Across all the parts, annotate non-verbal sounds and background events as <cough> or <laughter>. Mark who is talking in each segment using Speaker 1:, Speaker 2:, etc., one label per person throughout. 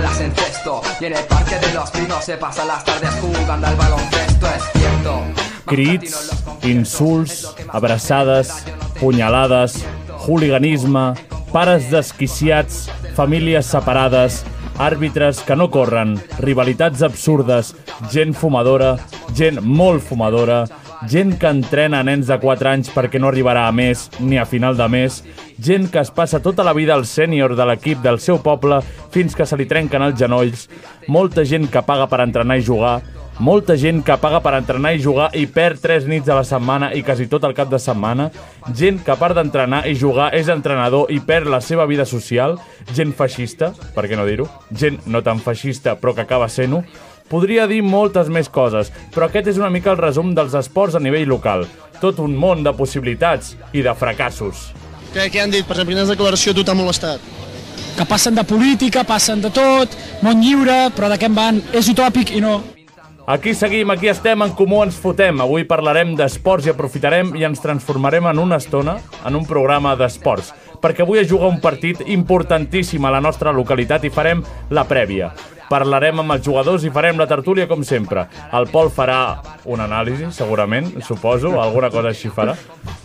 Speaker 1: las encesto Y en el parque de los pinos se pasan las tardes jugando al baloncesto Es cierto.
Speaker 2: Crits, insults, abraçades, punyalades, hooliganisme, pares desquiciats, famílies separades, àrbitres que no corren, rivalitats absurdes, gent fumadora, gent molt fumadora, gent que entrena nens de 4 anys perquè no arribarà a més ni a final de mes, gent que es passa tota la vida al sènior de l'equip del seu poble fins que se li trenquen els genolls, molta gent que paga per entrenar i jugar, molta gent que paga per entrenar i jugar i perd 3 nits a la setmana i quasi tot el cap de setmana, gent que a part d'entrenar i jugar és entrenador i perd la seva vida social, gent feixista, per què no dir-ho, gent no tan feixista però que acaba sent-ho, Podria dir moltes més coses, però aquest és una mica el resum dels esports a nivell local. Tot un món de possibilitats i de fracassos.
Speaker 3: Què, què han dit? Per exemple, quina declaració a tu t'ha molestat?
Speaker 4: que passen de política, passen de tot, món lliure, però de què en van? És utòpic i no.
Speaker 2: Aquí seguim, aquí estem, en Comú Ens Fotem. Avui parlarem d'esports i aprofitarem i ens transformarem en una estona en un programa d'esports, perquè avui es juga un partit importantíssim a la nostra localitat i farem la prèvia. Parlarem amb els jugadors i farem la tertúlia com sempre. El Pol farà una anàlisi, segurament, suposo, alguna cosa així farà.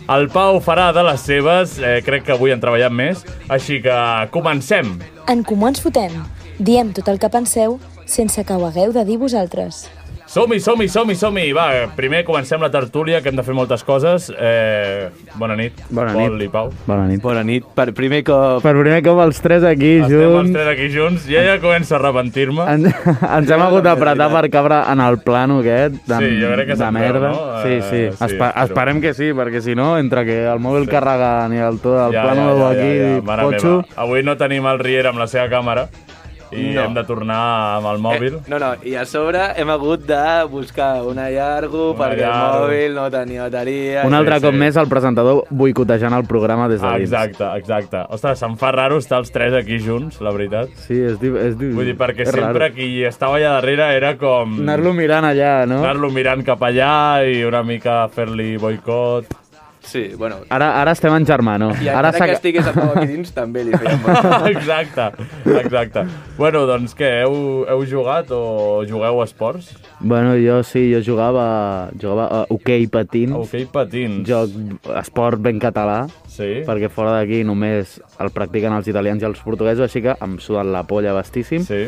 Speaker 2: El Pau farà de les seves, eh, crec que avui han treballat més, així que comencem.
Speaker 5: En Comú Ens Fotem. Diem tot el que penseu sense que ho hagueu de dir vosaltres.
Speaker 2: Som-hi, som-hi, som-hi, som-hi. Va, primer comencem la tertúlia, que hem de fer moltes coses. Eh, bona nit,
Speaker 6: Bona
Speaker 2: Pol
Speaker 6: nit.
Speaker 2: i Pau.
Speaker 6: Bona nit.
Speaker 7: Bona nit. Per primer cop...
Speaker 6: Per primer cop els tres aquí
Speaker 2: Estem els
Speaker 6: junts.
Speaker 2: tres aquí junts. Ja ja començo a arrepentir-me.
Speaker 6: En, <laughs> ens hem hagut d'apretar per cabre en el plano aquest de,
Speaker 2: Sí, jo crec que
Speaker 6: de
Speaker 2: se'n veu,
Speaker 6: merda.
Speaker 2: no?
Speaker 6: Sí, sí.
Speaker 2: Eh, sí,
Speaker 6: Espe
Speaker 2: però-
Speaker 6: Esperem que sí, perquè si no, entre que el mòbil carregant i el, tot, el plano ja, aquí,
Speaker 2: Mare
Speaker 6: potxo...
Speaker 2: meva. Avui no tenim el Riera amb la seva càmera i
Speaker 7: No.
Speaker 2: hem de tornar amb el mòbil.
Speaker 7: Eh, no, no, i a sobre hem hagut de buscar una llargo
Speaker 2: Una
Speaker 7: perquè
Speaker 2: llargo.
Speaker 7: el mòbil no tenia bateria.
Speaker 6: Un altre
Speaker 2: sí,
Speaker 6: cop
Speaker 2: sí.
Speaker 6: més el presentador boicotejant el programa des de dins.
Speaker 2: exacte, exacte. Ostres, se'm fa raro estar els tres aquí junts, la veritat.
Speaker 6: Sí, és, di és, di
Speaker 2: Vull dir, perquè sempre
Speaker 6: raro.
Speaker 2: qui estava allà darrere era com...
Speaker 6: Anar-lo mirant allà, no?
Speaker 2: anar-lo mirant cap allà i una mica fer-li boicot.
Speaker 7: Sí, bueno.
Speaker 6: Ara, ara estem en germà, no?
Speaker 7: I
Speaker 6: ara
Speaker 7: que estigués el Pau aquí dins, també li molt. <laughs>
Speaker 2: exacte, exacte. Bueno, doncs què, heu, heu jugat o jugueu a esports?
Speaker 6: Bueno, jo sí, jo jugava, jugava a hoquei patins,
Speaker 2: Hoquei patins.
Speaker 6: joc esport ben català,
Speaker 2: Sí?
Speaker 6: perquè fora d'aquí només el practiquen els italians i els portuguesos, així que em suden la polla bastíssim.
Speaker 2: Sí.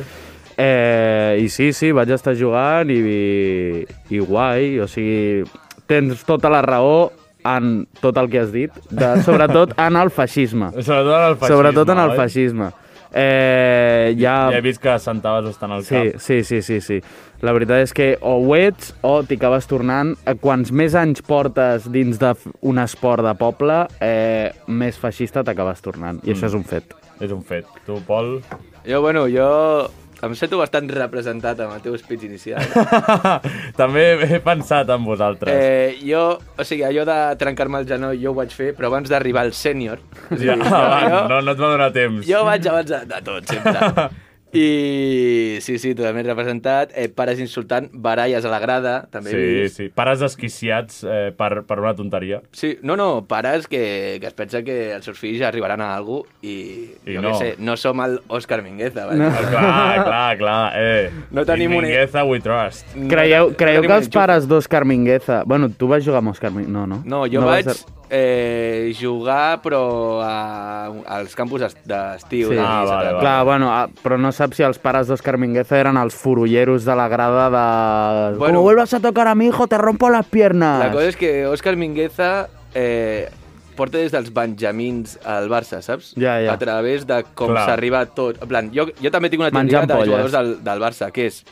Speaker 6: Eh, I sí, sí, vaig estar jugant i, i, i guai, o sigui, tens tota la raó en tot el que has dit, de, sobretot en el feixisme. <laughs>
Speaker 2: Sobretot en el feixisme,
Speaker 6: sobretot en el
Speaker 2: oi?
Speaker 6: feixisme. Eh, ja...
Speaker 2: Ja he vist que sentaves bastant al
Speaker 6: Sí,
Speaker 2: cap.
Speaker 6: sí, sí, sí, sí. La veritat és que o ho ets o t'hi acabes tornant. Eh, Quants més anys portes dins d'un esport de poble, eh, més feixista t'acabes tornant. I això és un fet.
Speaker 2: És un fet. Tu, Pol...
Speaker 7: Jo, bueno, jo em sento bastant representat amb el teu speech inicial. <laughs>
Speaker 2: També he pensat en vosaltres.
Speaker 7: Eh, jo, o sigui, allò de trencar-me el genoll jo ho vaig fer, però abans d'arribar al sènior.
Speaker 2: Ja, <laughs> abans,
Speaker 7: jo,
Speaker 2: no, no et va donar temps.
Speaker 7: jo vaig abans de, de tot, sempre. <laughs> I sí, sí, totalment representat. Eh, pares insultant, baralles a la grada, també
Speaker 2: Sí,
Speaker 7: vist.
Speaker 2: sí. Pares esquiciats eh, per, per una tonteria.
Speaker 7: Sí, no, no, pares que, que es pensa que els seus fills arribaran a cosa i,
Speaker 2: I
Speaker 7: jo
Speaker 2: no.
Speaker 7: què sé, no som el Òscar Mingueza. Vale?
Speaker 6: No.
Speaker 2: Ah, clar, clar, clar. Eh,
Speaker 7: No tenim un-
Speaker 2: Mingueza we trust.
Speaker 7: No
Speaker 6: Creieu, creieu
Speaker 7: no
Speaker 6: que els pares d'Òscar Mingueza... Bueno, tu vas jugar amb Òscar Mingueza... No, no?
Speaker 7: No, jo
Speaker 6: no
Speaker 7: vaig
Speaker 6: vas ser-
Speaker 7: eh, jugar, però a, als campus est- d'estiu.
Speaker 6: Sí.
Speaker 7: de
Speaker 2: Ah, vale, vale.
Speaker 6: Clar, bueno, ah, però no saps si els pares d'Òscar Mingueza eren els furulleros de la grada de...
Speaker 7: Bueno.
Speaker 6: Como vuelvas a tocar a mi hijo, te rompo las piernas.
Speaker 7: La cosa és que Òscar Mingueza eh, porta des dels benjamins al Barça, saps?
Speaker 6: Ja, ja.
Speaker 7: A través de com s'arriba a tot. En plan, jo, jo també tinc una teoria
Speaker 6: polles.
Speaker 7: jugadors del, del Barça, que és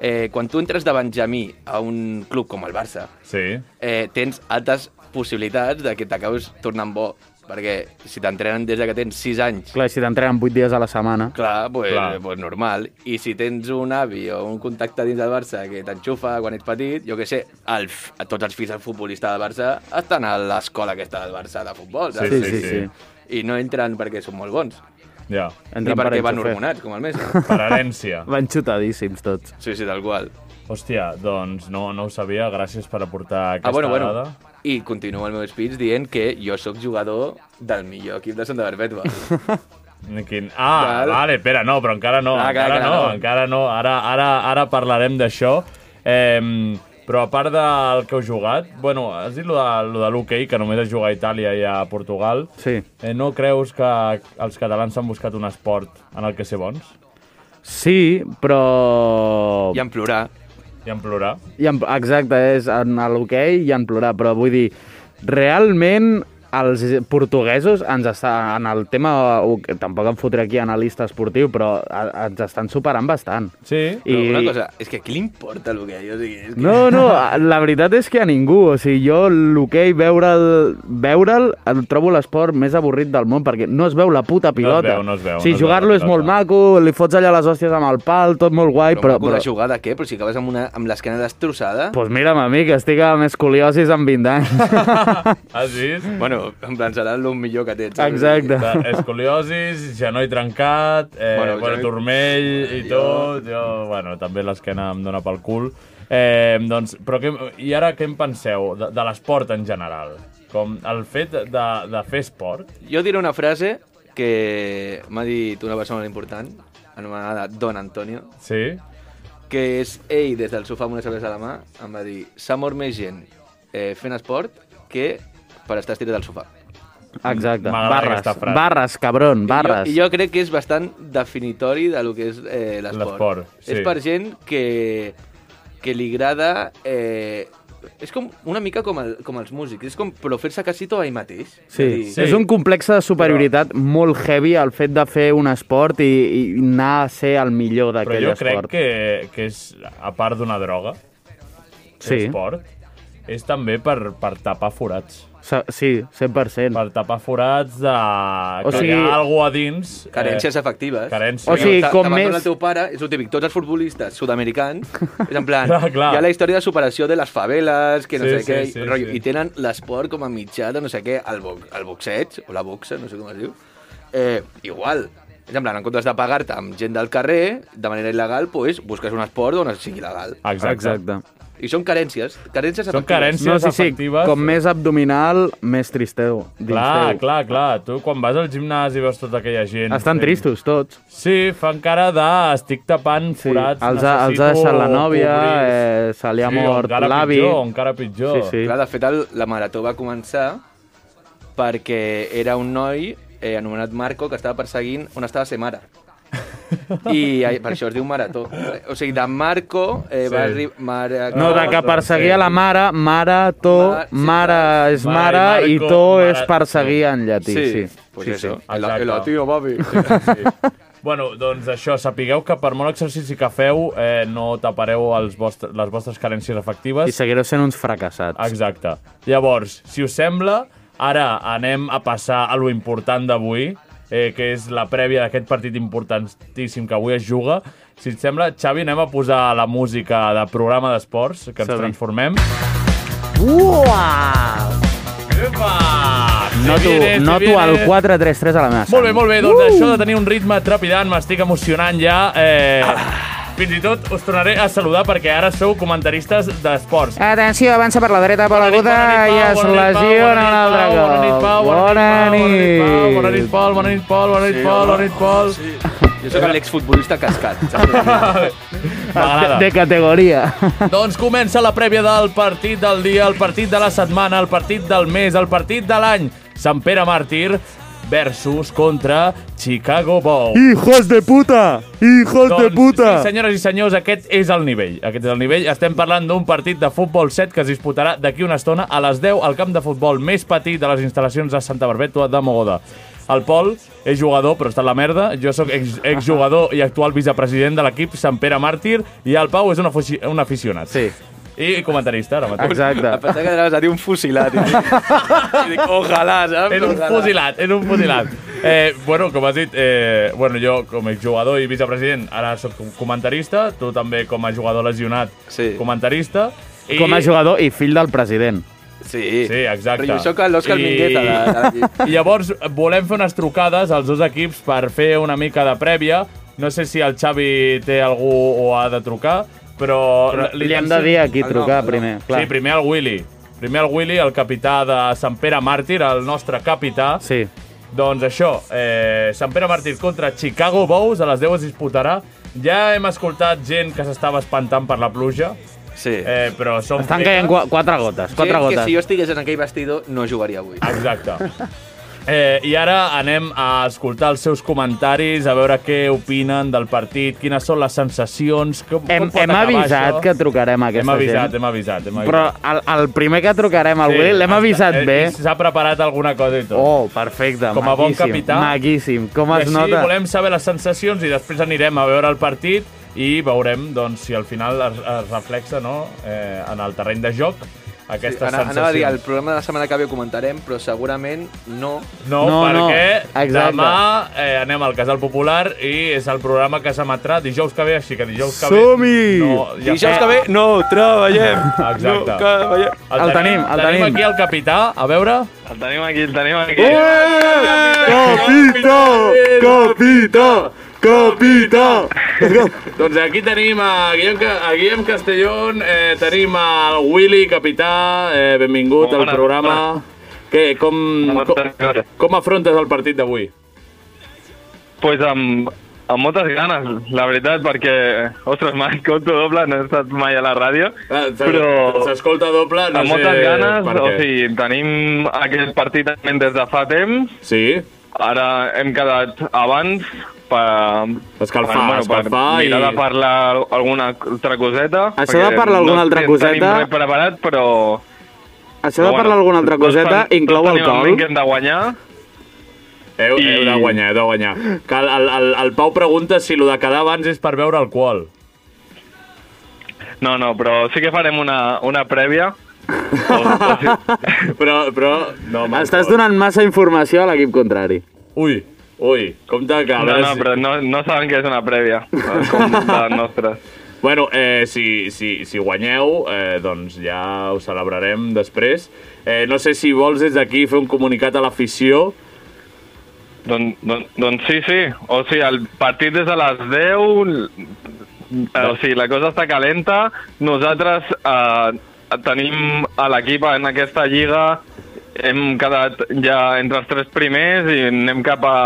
Speaker 7: eh, quan tu entres de benjamí a un club com el Barça,
Speaker 2: Sí.
Speaker 7: eh, tens altes possibilitats de que t'acabes tornant bo perquè si t'entrenen des de que tens 6 anys,
Speaker 6: Clar, si t'entrenen 8 dies a la setmana...
Speaker 7: clar, pues,
Speaker 2: Clar.
Speaker 7: pues normal. I si tens un avi o un contacte dins del Barça que t'enxufa quan ets petit, jo que sé, el, tots els fills del futbolista del Barça estan a l'escola aquesta del Barça de futbol, saps?
Speaker 2: Sí, sí, sí.
Speaker 7: I no entren perquè són molt bons,
Speaker 2: Ja,
Speaker 7: ni
Speaker 6: Entren per
Speaker 7: perquè van hormonats, com el Messi. <laughs>
Speaker 2: per herència. <laughs>
Speaker 6: Van xutadíssims tots.
Speaker 7: Sí, sí, tal qual.
Speaker 2: Hòstia, doncs no, no ho sabia. Gràcies per aportar aquesta
Speaker 7: Ah, bueno, bueno.
Speaker 2: dada.
Speaker 7: I continuo el meu speech dient que jo sóc jugador del millor equip de Santa Perpètua. <laughs>
Speaker 2: Quin... Ah,
Speaker 7: Val.
Speaker 2: vale, espera, no, però encara no,
Speaker 7: Ah,
Speaker 2: encara
Speaker 7: clar,
Speaker 2: no,
Speaker 7: no.
Speaker 2: encara no. Ara, ara, ara parlarem d'això. Eh, però a part del que heu jugat, bueno, has dit lo de, lo de l'hoquei, que només es juga a Itàlia i a Portugal.
Speaker 6: Sí.
Speaker 2: Eh, no creus que els catalans s'han buscat un esport en el que ser bons?
Speaker 6: Sí, però...
Speaker 7: I en plorar.
Speaker 2: I en plorar?
Speaker 6: I en, exacte, és en l'hoquei i en plorar, però vull dir, realment els portuguesos ens està, en el tema, tampoc em fotré aquí analista esportiu, però ens estan superant bastant.
Speaker 2: Sí.
Speaker 7: Però
Speaker 6: I-
Speaker 7: una cosa, és que a qui li importa el que jo? O sigui, és que...
Speaker 6: No, no, la veritat és que a ningú. O sigui, jo l'hoquei, veure'l, veure'l, el trobo l'esport més avorrit del món, perquè no es veu la puta pilota.
Speaker 2: veu, no es veu,
Speaker 6: O sigui,
Speaker 2: no es veu
Speaker 6: jugar-lo
Speaker 2: la
Speaker 6: és molt maco, li fots allà les hòsties amb el pal, tot molt guai,
Speaker 7: Però,
Speaker 6: però...
Speaker 7: però,
Speaker 6: però...
Speaker 7: jugar de què? Però si acabes amb, una, amb l'esquena destrossada...
Speaker 6: Pues mira'm a mi, que estic amb escoliosis amb 20 anys.
Speaker 2: Has vist?
Speaker 7: Bueno, en plan, serà el millor que tens. saps?
Speaker 6: Exacte.
Speaker 2: De escoliosis, genoll trencat, eh,
Speaker 7: Bueno,
Speaker 2: bueno,
Speaker 7: genoll-
Speaker 2: turmell i tot. Jo, bueno, també l'esquena em dóna pel cul. Eh, doncs, però què, I ara què en penseu de, de l'esport en general? Com el fet de, de fer esport?
Speaker 7: Jo diré una frase que m'ha dit una persona molt important, anomenada Don Antonio,
Speaker 2: Sí?
Speaker 7: que és ell, des del sofà amb una cervesa a la mà, em va dir s'ha mort més gent eh, fent esport que per estar estirat al sofà.
Speaker 6: Exacte. Barres, barres, cabron, barres.
Speaker 7: I jo, jo crec que és bastant definitori de lo que és eh, l'esport.
Speaker 2: Sí.
Speaker 7: És per gent que, que li agrada... Eh, és com una mica com, el, com els músics, és com però fer-se casito a ell mateix.
Speaker 6: Sí,
Speaker 7: dir,
Speaker 6: sí, és un complex de superioritat però... molt heavy el fet de fer un esport i, i anar a ser el millor
Speaker 2: Però
Speaker 6: d'aquell
Speaker 2: jo crec
Speaker 6: esport.
Speaker 2: que, que és, a part d'una droga,
Speaker 6: Sí.
Speaker 2: l'esport, és també per, per tapar forats.
Speaker 6: Sí, 100%.
Speaker 2: Per tapar forats de...
Speaker 6: O
Speaker 2: que
Speaker 6: sigui-
Speaker 2: hi ha algú a dins...
Speaker 7: Carències afectives.
Speaker 2: Carències.
Speaker 6: O sigui, com més-
Speaker 7: el teu pare, és el típic, tots els futbolistes sud-americans, és en plan,
Speaker 2: Clar, <laughs> clar.
Speaker 7: hi ha la història de superació de les faveles, que no
Speaker 2: Sí,
Speaker 7: sé
Speaker 2: sí,
Speaker 7: què,
Speaker 2: sí,
Speaker 7: rotllo,
Speaker 2: sí.
Speaker 7: i tenen l'esport com a mitjà de no sé què, el, bo el boxeig, o la boxa, no sé com es diu, eh, igual. És en plan, en comptes de pagar-te amb gent del carrer, de manera il·legal, pues, busques un esport on sigui legal.
Speaker 2: Exacte.
Speaker 6: Exacte.
Speaker 7: I són carències, carències
Speaker 2: Són
Speaker 7: efectives.
Speaker 2: carències
Speaker 6: No, sí, sí,
Speaker 2: efectives.
Speaker 6: com més abdominal, més tristeu.
Speaker 2: Clar,
Speaker 6: teu.
Speaker 2: clar, clar. Tu quan vas al gimnàs i veus tota aquella gent...
Speaker 6: Estan
Speaker 2: fent-
Speaker 6: tristos, tots.
Speaker 2: Sí, fan cara de estic tapant
Speaker 6: Sí,
Speaker 2: forats,
Speaker 6: els, ha, els ha deixat la nòvia,
Speaker 2: cobrir".
Speaker 6: eh, se li ha
Speaker 2: sí,
Speaker 6: mort l'avi.
Speaker 2: Pitjor, encara pitjor.
Speaker 6: Sí, sí.
Speaker 7: Clar, de fet, el, la marató va començar perquè era un noi eh, anomenat Marco que estava perseguint on estava ser mare. I per això es diu marató. O sigui, de Marco eh,
Speaker 2: Sí.
Speaker 7: va arribar... Mare...
Speaker 6: No, de que perseguia la mare, mare, to,
Speaker 7: Ma- sí,
Speaker 6: mare és
Speaker 2: Mare i
Speaker 6: mare i
Speaker 2: Marco,
Speaker 6: to
Speaker 2: mare-
Speaker 6: és perseguir en llatí.
Speaker 7: Sí,
Speaker 6: Sí,
Speaker 7: pues
Speaker 6: sí,
Speaker 7: eso.
Speaker 6: sí.
Speaker 7: El, el latino, papi.
Speaker 2: Bueno, doncs això, sapigueu que per molt exercici que feu eh, no tapareu els vostres, les vostres carències efectives.
Speaker 6: I seguireu sent uns fracassats.
Speaker 2: Exacte. Llavors, si us sembla, ara anem a passar a lo important d'avui, eh, que és la prèvia d'aquest partit importantíssim que avui es juga. Si et sembla, Xavi, anem a posar la música de programa d'esports, que ens transformem.
Speaker 6: Uah!
Speaker 2: Epa!
Speaker 6: Noto,
Speaker 2: viene,
Speaker 6: noto
Speaker 2: viene.
Speaker 6: el 4-3-3 a la meva sang.
Speaker 2: Molt bé, molt bé. Doncs uh! això de tenir un ritme trepidant m'estic emocionant ja. Eh, Fins i tot us tornaré a saludar perquè ara sou comentaristes d'esports.
Speaker 6: Atenció, avança per la dreta,
Speaker 2: bona nit,
Speaker 6: i
Speaker 2: Pau,
Speaker 6: es
Speaker 2: Pau,
Speaker 6: lesiona un altre
Speaker 2: Pau,
Speaker 6: cop.
Speaker 2: Bona nit, Pau, bona nit, Pau, bona nit, Pol, bona nit, Pol, bona nit, Pol, bona nit, Pol.
Speaker 7: Jo sóc l'exfutbolista cascat. <laughs>
Speaker 6: de categoria.
Speaker 2: Doncs comença la prèvia del partit del dia, el partit de la setmana, el partit del mes, el partit de l'any. Sant Pere Màrtir versus contra Chicago Bulls.
Speaker 6: ¡Hijos de puta! ¡Hijos de
Speaker 2: Doncs,
Speaker 6: puta!
Speaker 2: Sí, senyores i senyors, aquest és el nivell. Aquest és el nivell. Estem parlant d'un partit de futbol 7 que es disputarà d'aquí una estona a les 10 al camp de futbol més petit de les instal·lacions de Santa Barbètua de Mogoda. El Pol és jugador, però està en la merda. Jo sóc ex, exjugador i actual vicepresident de l'equip Sant Pere Màrtir i el Pau és un aficionat.
Speaker 6: Sí.
Speaker 2: I comentarista ara mateix.
Speaker 6: Exacte.
Speaker 7: Em pensava que anaves a dir un fusilat. I dic, ojalà, saps?
Speaker 2: És un fusilat, és un fusilat. Eh, bueno, com has dit, eh, bueno, jo com a jugador i vicepresident ara sóc comentarista, tu també com a jugador lesionat,
Speaker 7: Sí.
Speaker 2: comentarista. I...
Speaker 6: Com a jugador i fill del president.
Speaker 7: Sí,
Speaker 2: Sí, exacte.
Speaker 7: Però jo sóc l'Òscar
Speaker 2: I-
Speaker 7: Mingueza de, de l'equip. <laughs>
Speaker 2: Llavors volem fer unes trucades als dos equips per fer una mica de prèvia. No sé si el Xavi té algú o ha de trucar, però...
Speaker 6: Però li hem de dir a qui
Speaker 7: Ah,
Speaker 6: trucar
Speaker 7: no.
Speaker 6: primer. Clar.
Speaker 2: Sí, primer el Willy. Primer el Willy, el capità de Sant Pere Màrtir, el nostre capità.
Speaker 6: Sí.
Speaker 2: Doncs això, eh, Sant Pere Màrtir contra Chicago Bulls, a les 10 es disputarà. Ja hem escoltat gent que s'estava espantant per la pluja,
Speaker 7: Sí.
Speaker 2: eh, però són...
Speaker 6: Estan caient qu quatre gotes, quatre
Speaker 7: que
Speaker 6: gotes.
Speaker 7: si jo estigués en aquell vestidor no jugaria avui.
Speaker 2: Exacte. <laughs> Eh, I ara anem a escoltar els seus comentaris, a veure què opinen del partit, quines són les sensacions, com,
Speaker 6: Hem,
Speaker 2: com
Speaker 6: hem avisat
Speaker 2: això.
Speaker 6: que trucarem a aquesta
Speaker 2: Hem avisat,
Speaker 6: gent.
Speaker 2: hem avisat, hem avisat.
Speaker 6: Però el, el primer que trucarem al Willy l'hem avisat
Speaker 2: eh,
Speaker 6: bé.
Speaker 2: S'ha preparat alguna cosa i tot.
Speaker 6: Oh, perfecte,
Speaker 2: Com a bon capità.
Speaker 6: Maquíssim, com es
Speaker 2: així
Speaker 6: nota?
Speaker 2: volem saber les sensacions i després anirem a veure el partit i veurem doncs, si al final es, es reflexa no, eh, en el terreny de joc aquestes
Speaker 7: Ana-
Speaker 2: sensacions.
Speaker 7: Anava a dir, el programa de la setmana que ve ho comentarem, però segurament no.
Speaker 2: No,
Speaker 6: No, no,
Speaker 2: perquè
Speaker 6: exacte.
Speaker 2: demà eh, anem al Casal Popular i és el programa que s'emetrà dijous que ve, així que dijous que ve...
Speaker 6: Som-hi!
Speaker 2: No, ja
Speaker 7: Dijous
Speaker 2: fa-
Speaker 7: que ve no treballem. <laughs>
Speaker 2: Exacte.
Speaker 7: No treballem.
Speaker 6: El tenim, el
Speaker 2: tenim.
Speaker 6: tenim.
Speaker 2: aquí el capità, a veure...
Speaker 8: El tenim aquí, el tenim aquí.
Speaker 6: Capità! Capità! Capità!
Speaker 2: Doncs aquí tenim a Guillem, a Guillem Castellón, eh, tenim al Willy, capità, eh, benvingut al
Speaker 8: Bona,
Speaker 2: programa. Què, com,
Speaker 8: Bona
Speaker 2: com, com afrontes el partit d'avui?
Speaker 8: Pues amb, amb moltes ganes, la veritat, perquè, ostres, mai compto doble, no he estat mai a la ràdio,
Speaker 2: Ah,
Speaker 8: però
Speaker 2: S'escolta doble, no
Speaker 8: amb
Speaker 2: sé
Speaker 8: moltes ganes, o sigui, tenim aquest partit també des de fa temps,
Speaker 2: Sí,
Speaker 8: ara hem quedat abans per,
Speaker 2: Escalfar, escalfar
Speaker 8: per mirar
Speaker 2: i-
Speaker 8: de parlar alguna altra coseta.
Speaker 6: Això de parlar alguna
Speaker 8: no
Speaker 6: altra
Speaker 8: tenim
Speaker 6: coseta-
Speaker 8: res preparat, però...
Speaker 6: Això de parlar alguna altra coseta inclou
Speaker 8: Tots tenim en
Speaker 6: alcohol?
Speaker 8: ment que hem de guanyar,
Speaker 2: heu,
Speaker 8: I-
Speaker 2: heu de guanyar, heu de guanyar. Que el, el, el, el Pau pregunta si el de quedar abans és per beure alcohol.
Speaker 8: No, no, però sí que farem una, una prèvia. <laughs> O, o sí.
Speaker 2: Però, però... No,
Speaker 6: Estàs donant massa informació a l'equip contrari.
Speaker 2: Ui, ui, compte que...
Speaker 8: No, no, però no, no saben que és una prèvia, com les nostres. <laughs>
Speaker 2: Bueno, eh, si, si, si guanyeu, eh, doncs ja ho celebrarem després. Eh, no sé si vols des d'aquí fer un comunicat a l'afició.
Speaker 8: Don, don, doncs sí, sí. O sigui, el partit és a les 10, eh, o sigui, la cosa està calenta. Nosaltres eh, tenim a l'equip en aquesta lliga, hem quedat ja entre els tres primers i anem cap a,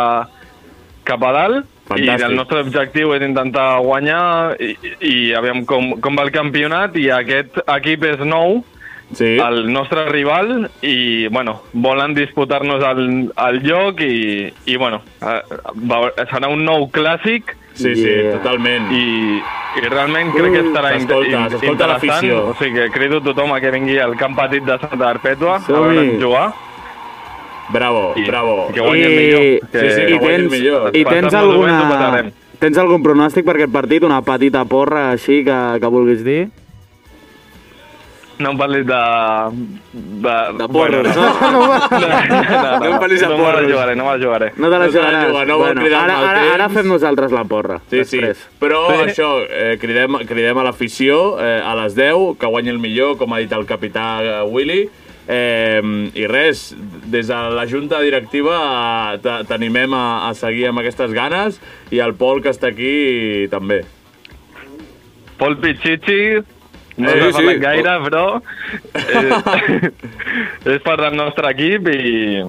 Speaker 8: cap a dalt.
Speaker 2: Fantàstic.
Speaker 8: I el nostre objectiu és intentar guanyar i, i aviam com, com va el campionat i aquest equip és nou,
Speaker 2: Sí.
Speaker 8: el nostre rival i, bueno, volen disputar-nos el, el lloc i, i bueno, eh, serà un nou clàssic
Speaker 2: Sí, sí,
Speaker 6: Yeah.
Speaker 2: totalment.
Speaker 8: i, i realment crec que estarà in-
Speaker 2: s'escolta,
Speaker 8: in-
Speaker 2: s'escolta l'afició.
Speaker 8: O sigui que crido a tothom a que vingui al camp petit de Santa Perpètua a veure'ns jugar
Speaker 2: Bravo,
Speaker 8: i
Speaker 2: bravo.
Speaker 8: que guanyi el
Speaker 6: I-
Speaker 8: millor. Que,
Speaker 2: Sí, sí, que
Speaker 6: I
Speaker 2: guanyi el
Speaker 6: tens,
Speaker 2: millor.
Speaker 6: i tens alguna... Tens algun pronòstic per aquest partit? Una petita porra així que, que vulguis dir?
Speaker 8: No em parlis de... De,
Speaker 6: De porros, <laughs> no?
Speaker 8: no, no, no,
Speaker 6: No em parlis de
Speaker 8: no me la
Speaker 6: porros.
Speaker 8: jugaré, no me la jugaré.
Speaker 6: No te la
Speaker 2: No
Speaker 6: jugaràs.
Speaker 2: jugar, no vol cridar
Speaker 6: ara, ara, ara fem nosaltres la porra.
Speaker 2: Sí, sí.
Speaker 6: després.
Speaker 2: Però
Speaker 8: Sí.
Speaker 2: això, eh, cridem, cridem a l'afició eh, a les 10, que guanyi el millor, com ha dit el capità eh, Willy. Eh, I res, des de la junta directiva eh, t'animem a, a seguir amb aquestes ganes i el Pol, que està aquí, també.
Speaker 8: Pol Pichichi, no
Speaker 2: Sí, sí.
Speaker 8: gaire, però eh, <laughs> és part del nostre equip i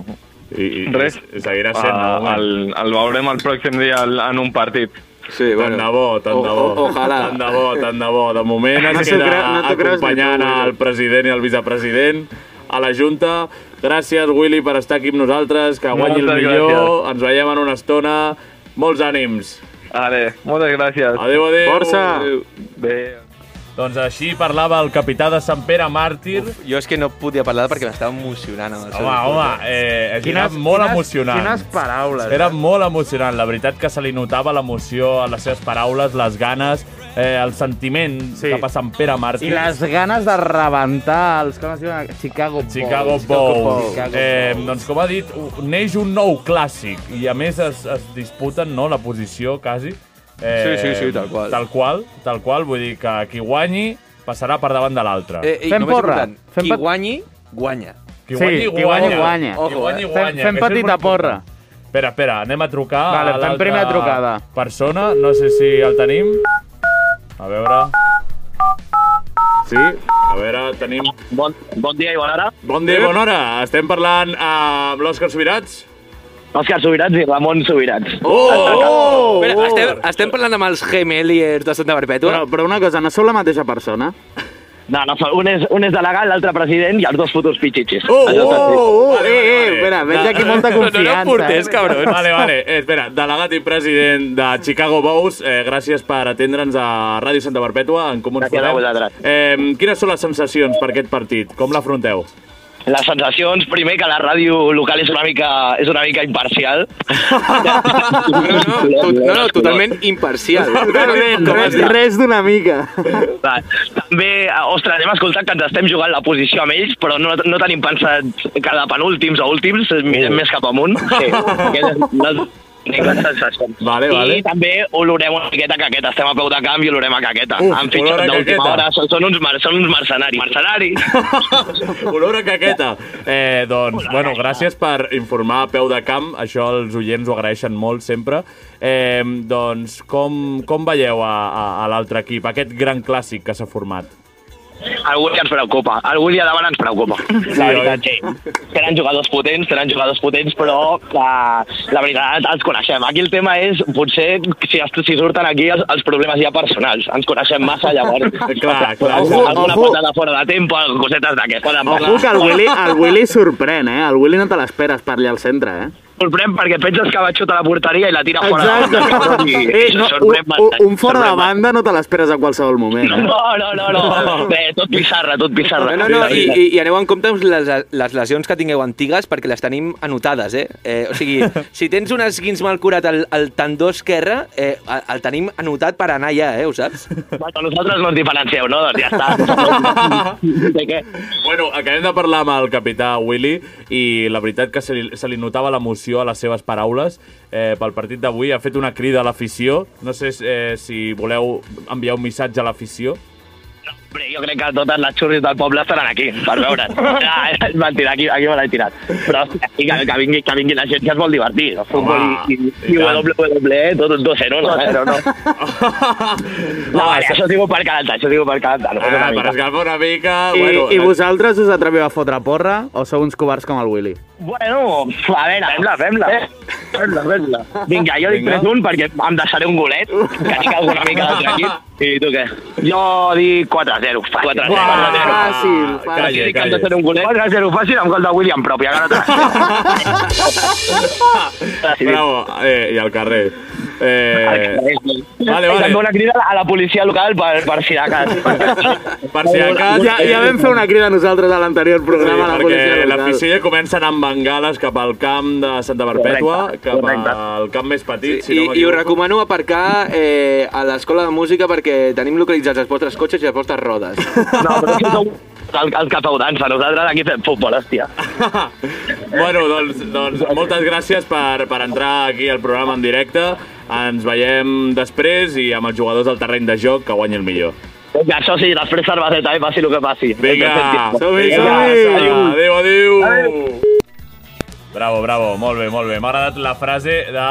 Speaker 2: I, i,
Speaker 8: res.
Speaker 2: i seguirà sent,
Speaker 8: Ah,
Speaker 2: no?
Speaker 8: el, el veurem el pròxim dia al- en un partit.
Speaker 6: Sí,
Speaker 2: Tant de bo, tant de bo.
Speaker 6: O- o- ojalà.
Speaker 2: Tant de bo, tant de bo. De moment
Speaker 6: No
Speaker 2: es
Speaker 6: s'ho
Speaker 2: queda
Speaker 6: creu- no
Speaker 2: acompanyant
Speaker 6: tu, Willy.
Speaker 2: el president i el vicepresident a la Junta. Gràcies, Willy, per estar aquí amb nosaltres. Que guanyi el
Speaker 8: Moltes
Speaker 2: millor.
Speaker 8: gràcies.
Speaker 2: Ens veiem en una estona. Molts ànims.
Speaker 8: Vale, moltes gràcies.
Speaker 2: Adéu, adéu.
Speaker 6: Força.
Speaker 2: Adéu.
Speaker 8: Bé.
Speaker 2: Doncs així parlava el capità de Sant Pere Màrtir.
Speaker 7: Jo és que no podia parlar perquè m'estava emocionant amb el
Speaker 2: Home, home,
Speaker 7: discurs.
Speaker 2: eh, era molt emocionant.
Speaker 6: Quines paraules.
Speaker 2: Era molt emocionant, la veritat que se li notava l'emoció a les seves paraules, les ganes, eh, el sentiment
Speaker 6: Sí.
Speaker 2: cap a Sant Pere Màrtir.
Speaker 6: I les ganes de rebentar els... Com es diuen? Chicago Bulls.
Speaker 2: Chicago Bulls. Eh, doncs com ha dit, neix un nou clàssic i a més es, es disputen no, la posició quasi. Eh,
Speaker 7: Sí, sí, sí, tal qual.
Speaker 2: Tal qual, tal qual, vull dir que qui guanyi passarà per davant de l'altre.
Speaker 7: Eh, i
Speaker 6: Fem
Speaker 7: només
Speaker 6: porra.
Speaker 7: important,
Speaker 6: Fem
Speaker 7: qui
Speaker 6: pa-
Speaker 7: guanyi, guanya.
Speaker 2: qui
Speaker 6: sí,
Speaker 2: guanyi,
Speaker 6: qui guanyi, guanya.
Speaker 2: Qui guanyi,
Speaker 7: eh?
Speaker 2: guanya.
Speaker 6: Fem, fem
Speaker 2: que això és
Speaker 6: petita
Speaker 2: molt
Speaker 6: porra.
Speaker 2: important. Espera, espera, anem a trucar
Speaker 6: Vale,
Speaker 2: a
Speaker 6: fem
Speaker 2: l'altra
Speaker 6: primera trucada.
Speaker 2: persona. No sé si el tenim. A veure... Sí, a veure, tenim...
Speaker 9: Bon, bon dia i bona hora.
Speaker 2: Bon dia i bona hora. Estem parlant amb l'Òscar Subirats?
Speaker 9: Òscar Subirats i Ramon Subirats.
Speaker 2: Oh! oh!
Speaker 7: Espera, estem, estem parlant amb els gemeliers de Santa Perpètua?
Speaker 6: Però, però una cosa, no sou la mateixa persona?
Speaker 9: No, no, un és, un és delegat, l'altre president i els dos futurs pitxitxis.
Speaker 6: Oh, oh, oh,
Speaker 2: Vale,
Speaker 6: eh,
Speaker 2: vale,
Speaker 6: eh, espera, veig aquí molta
Speaker 7: No, no
Speaker 6: confiança.
Speaker 7: portés,
Speaker 6: eh?
Speaker 7: cabrons.
Speaker 2: Vale, vale. Eh, espera, delegat i president de Chicago Bows, eh, gràcies per atendre'ns a Ràdio Santa Perpètua, en Comuns
Speaker 9: Gràcies a
Speaker 2: Podem.
Speaker 9: vosaltres.
Speaker 2: Eh, quines són les sensacions per aquest partit? Com l'afronteu?
Speaker 9: Les sensacions, primer, que la ràdio local és una mica, és una mica imparcial.
Speaker 7: No, no, to, no, no, totalment imparcial.
Speaker 6: Totalment,
Speaker 7: Com
Speaker 6: res,
Speaker 7: dit.
Speaker 6: res d'una mica.
Speaker 9: Va, També, ostres, hem escoltat que ens estem jugant la posició amb ells, però no, no tenim pensat que de penúltims o últims mirem més cap amunt. Sí, és única sensació.
Speaker 2: Vale, vale.
Speaker 9: I també olorem una miqueta a caqueta. Estem a peu de camp i olorem a caqueta.
Speaker 2: Uf,
Speaker 9: Han fitxat
Speaker 2: olor
Speaker 9: d'última hora. Són, són, uns, mer- són uns mercenaris. Mercenaris! <laughs>
Speaker 2: Olor a caqueta. Eh, doncs, bueno, gràcies per informar a peu de camp. Això els oients ho agraeixen molt sempre. Eh, doncs, com, com veieu a, a, a l'altre equip, aquest gran clàssic que s'ha format?
Speaker 9: Algú dia ens preocupa. Algú dia davant ens preocupa. La
Speaker 2: oi?
Speaker 9: veritat, sí. Tenen jugadors potents, tenen jugadors potents, però la, la veritat els coneixem. Aquí el tema és, potser, si, si surten aquí els, els problemes ja personals. Ens coneixem massa, llavors. <laughs>
Speaker 2: Clar, clar.
Speaker 6: Ojo,
Speaker 9: Alguna
Speaker 6: ojo.
Speaker 9: patada fora de tempo, cosetes d'aquestes.
Speaker 6: Ojo que el Willy, el Willy sorprèn, eh? El Willy no te l'esperes per allà al centre, eh?
Speaker 9: Sorprèn perquè penses que va xutar a la porteria i la tira fora.
Speaker 6: Exacte.
Speaker 9: I,
Speaker 6: Eh, no, un, un,
Speaker 9: bastant,
Speaker 6: un fora de banda no te l'esperes a qualsevol moment, eh?
Speaker 9: No, no, no, no. <laughs> Bé, tot pissarra, tot pissarra.
Speaker 7: No, no, no, i, i, i aneu en compte amb les, les lesions que tingueu antigues perquè les tenim anotades, eh? eh o sigui, <laughs> si tens un esguins mal curat al, al tendó esquerre, eh, el, el tenim anotat per anar allà, eh? Ho saps?
Speaker 9: Bueno, nosaltres no ens diferencieu, no? Doncs ja està. <laughs> De què?
Speaker 2: Bueno, acabem de parlar amb el capità Willy i la veritat que se li, se li notava l'emoció a les seves paraules eh, pel partit d'avui. Ha fet una crida a l'afició. No sé eh, si voleu enviar un missatge a l'afició.
Speaker 9: Hombre, jo crec que totes les xurris del poble estaran aquí, per veure'n. <laughs> Ja, és mentida, aquí, aquí me l'he tirat. Però hòstia, que, que, vingui, que vingui la gent que es vol divertir. El futbol i, i,
Speaker 2: i.
Speaker 9: WWE, tot 2-0, no? Però <laughs> no. No, vale, això diu per calentar, això diu per calentar. No,
Speaker 2: Ah, per escalfar una mica...
Speaker 6: I,
Speaker 2: bueno,
Speaker 6: I vosaltres us atreviu a fotre porra o sou uns covards com el Willy?
Speaker 9: Bueno, a veure, fem-la, fem-la. Fem-la, fem-la. Vinga, jo dic
Speaker 2: Vinga.
Speaker 9: 3-1 perquè em deixaré un golet, que així una mica l'altre equip. I tu què? Jo dic 4-0. 4-0.
Speaker 6: Fàcil,
Speaker 2: Ah,
Speaker 6: fàcil.
Speaker 2: calla.
Speaker 9: Aquí dic que hem de fer un golet. 4-0 fàcil amb gol de William propi. Ara <laughs>
Speaker 2: Bravo, eh, i al carrer. Eh, Vale, vale.
Speaker 9: També una crida a la policia local per, per si de cas. <laughs>
Speaker 2: per si a cas...
Speaker 6: Ja, ja vam fer una crida nosaltres a l'anterior
Speaker 2: Sí,
Speaker 6: programa a la policia
Speaker 2: perquè
Speaker 6: local.
Speaker 2: l'afició ja comença a anar amb bengales cap al camp de Santa Perpètua,
Speaker 9: Correcte,
Speaker 2: cap
Speaker 9: correcte.
Speaker 2: al camp més petit, si
Speaker 7: I,
Speaker 2: no
Speaker 7: I us
Speaker 2: m'equivoco.
Speaker 7: recomano aparcar eh, a l'escola de música perquè tenim localitzats els vostres cotxes i les vostres rodes. <laughs>
Speaker 9: No, però això sou el, el que feu dansa. Nosaltres aquí fem futbol, hòstia. <laughs>
Speaker 2: bueno, doncs, doncs moltes gràcies per, per entrar aquí al programa en directe. Ens veiem després i amb els jugadors del terreny de joc que guanyi el millor.
Speaker 9: Vinga, això sí, després cerveseta, eh, passi el que passi.
Speaker 2: Vinga,
Speaker 6: Som-hi,
Speaker 2: vinga,
Speaker 6: som-hi.
Speaker 2: Adéu, adéu. Bravo, bravo, molt bé, molt bé. M'ha agradat la frase de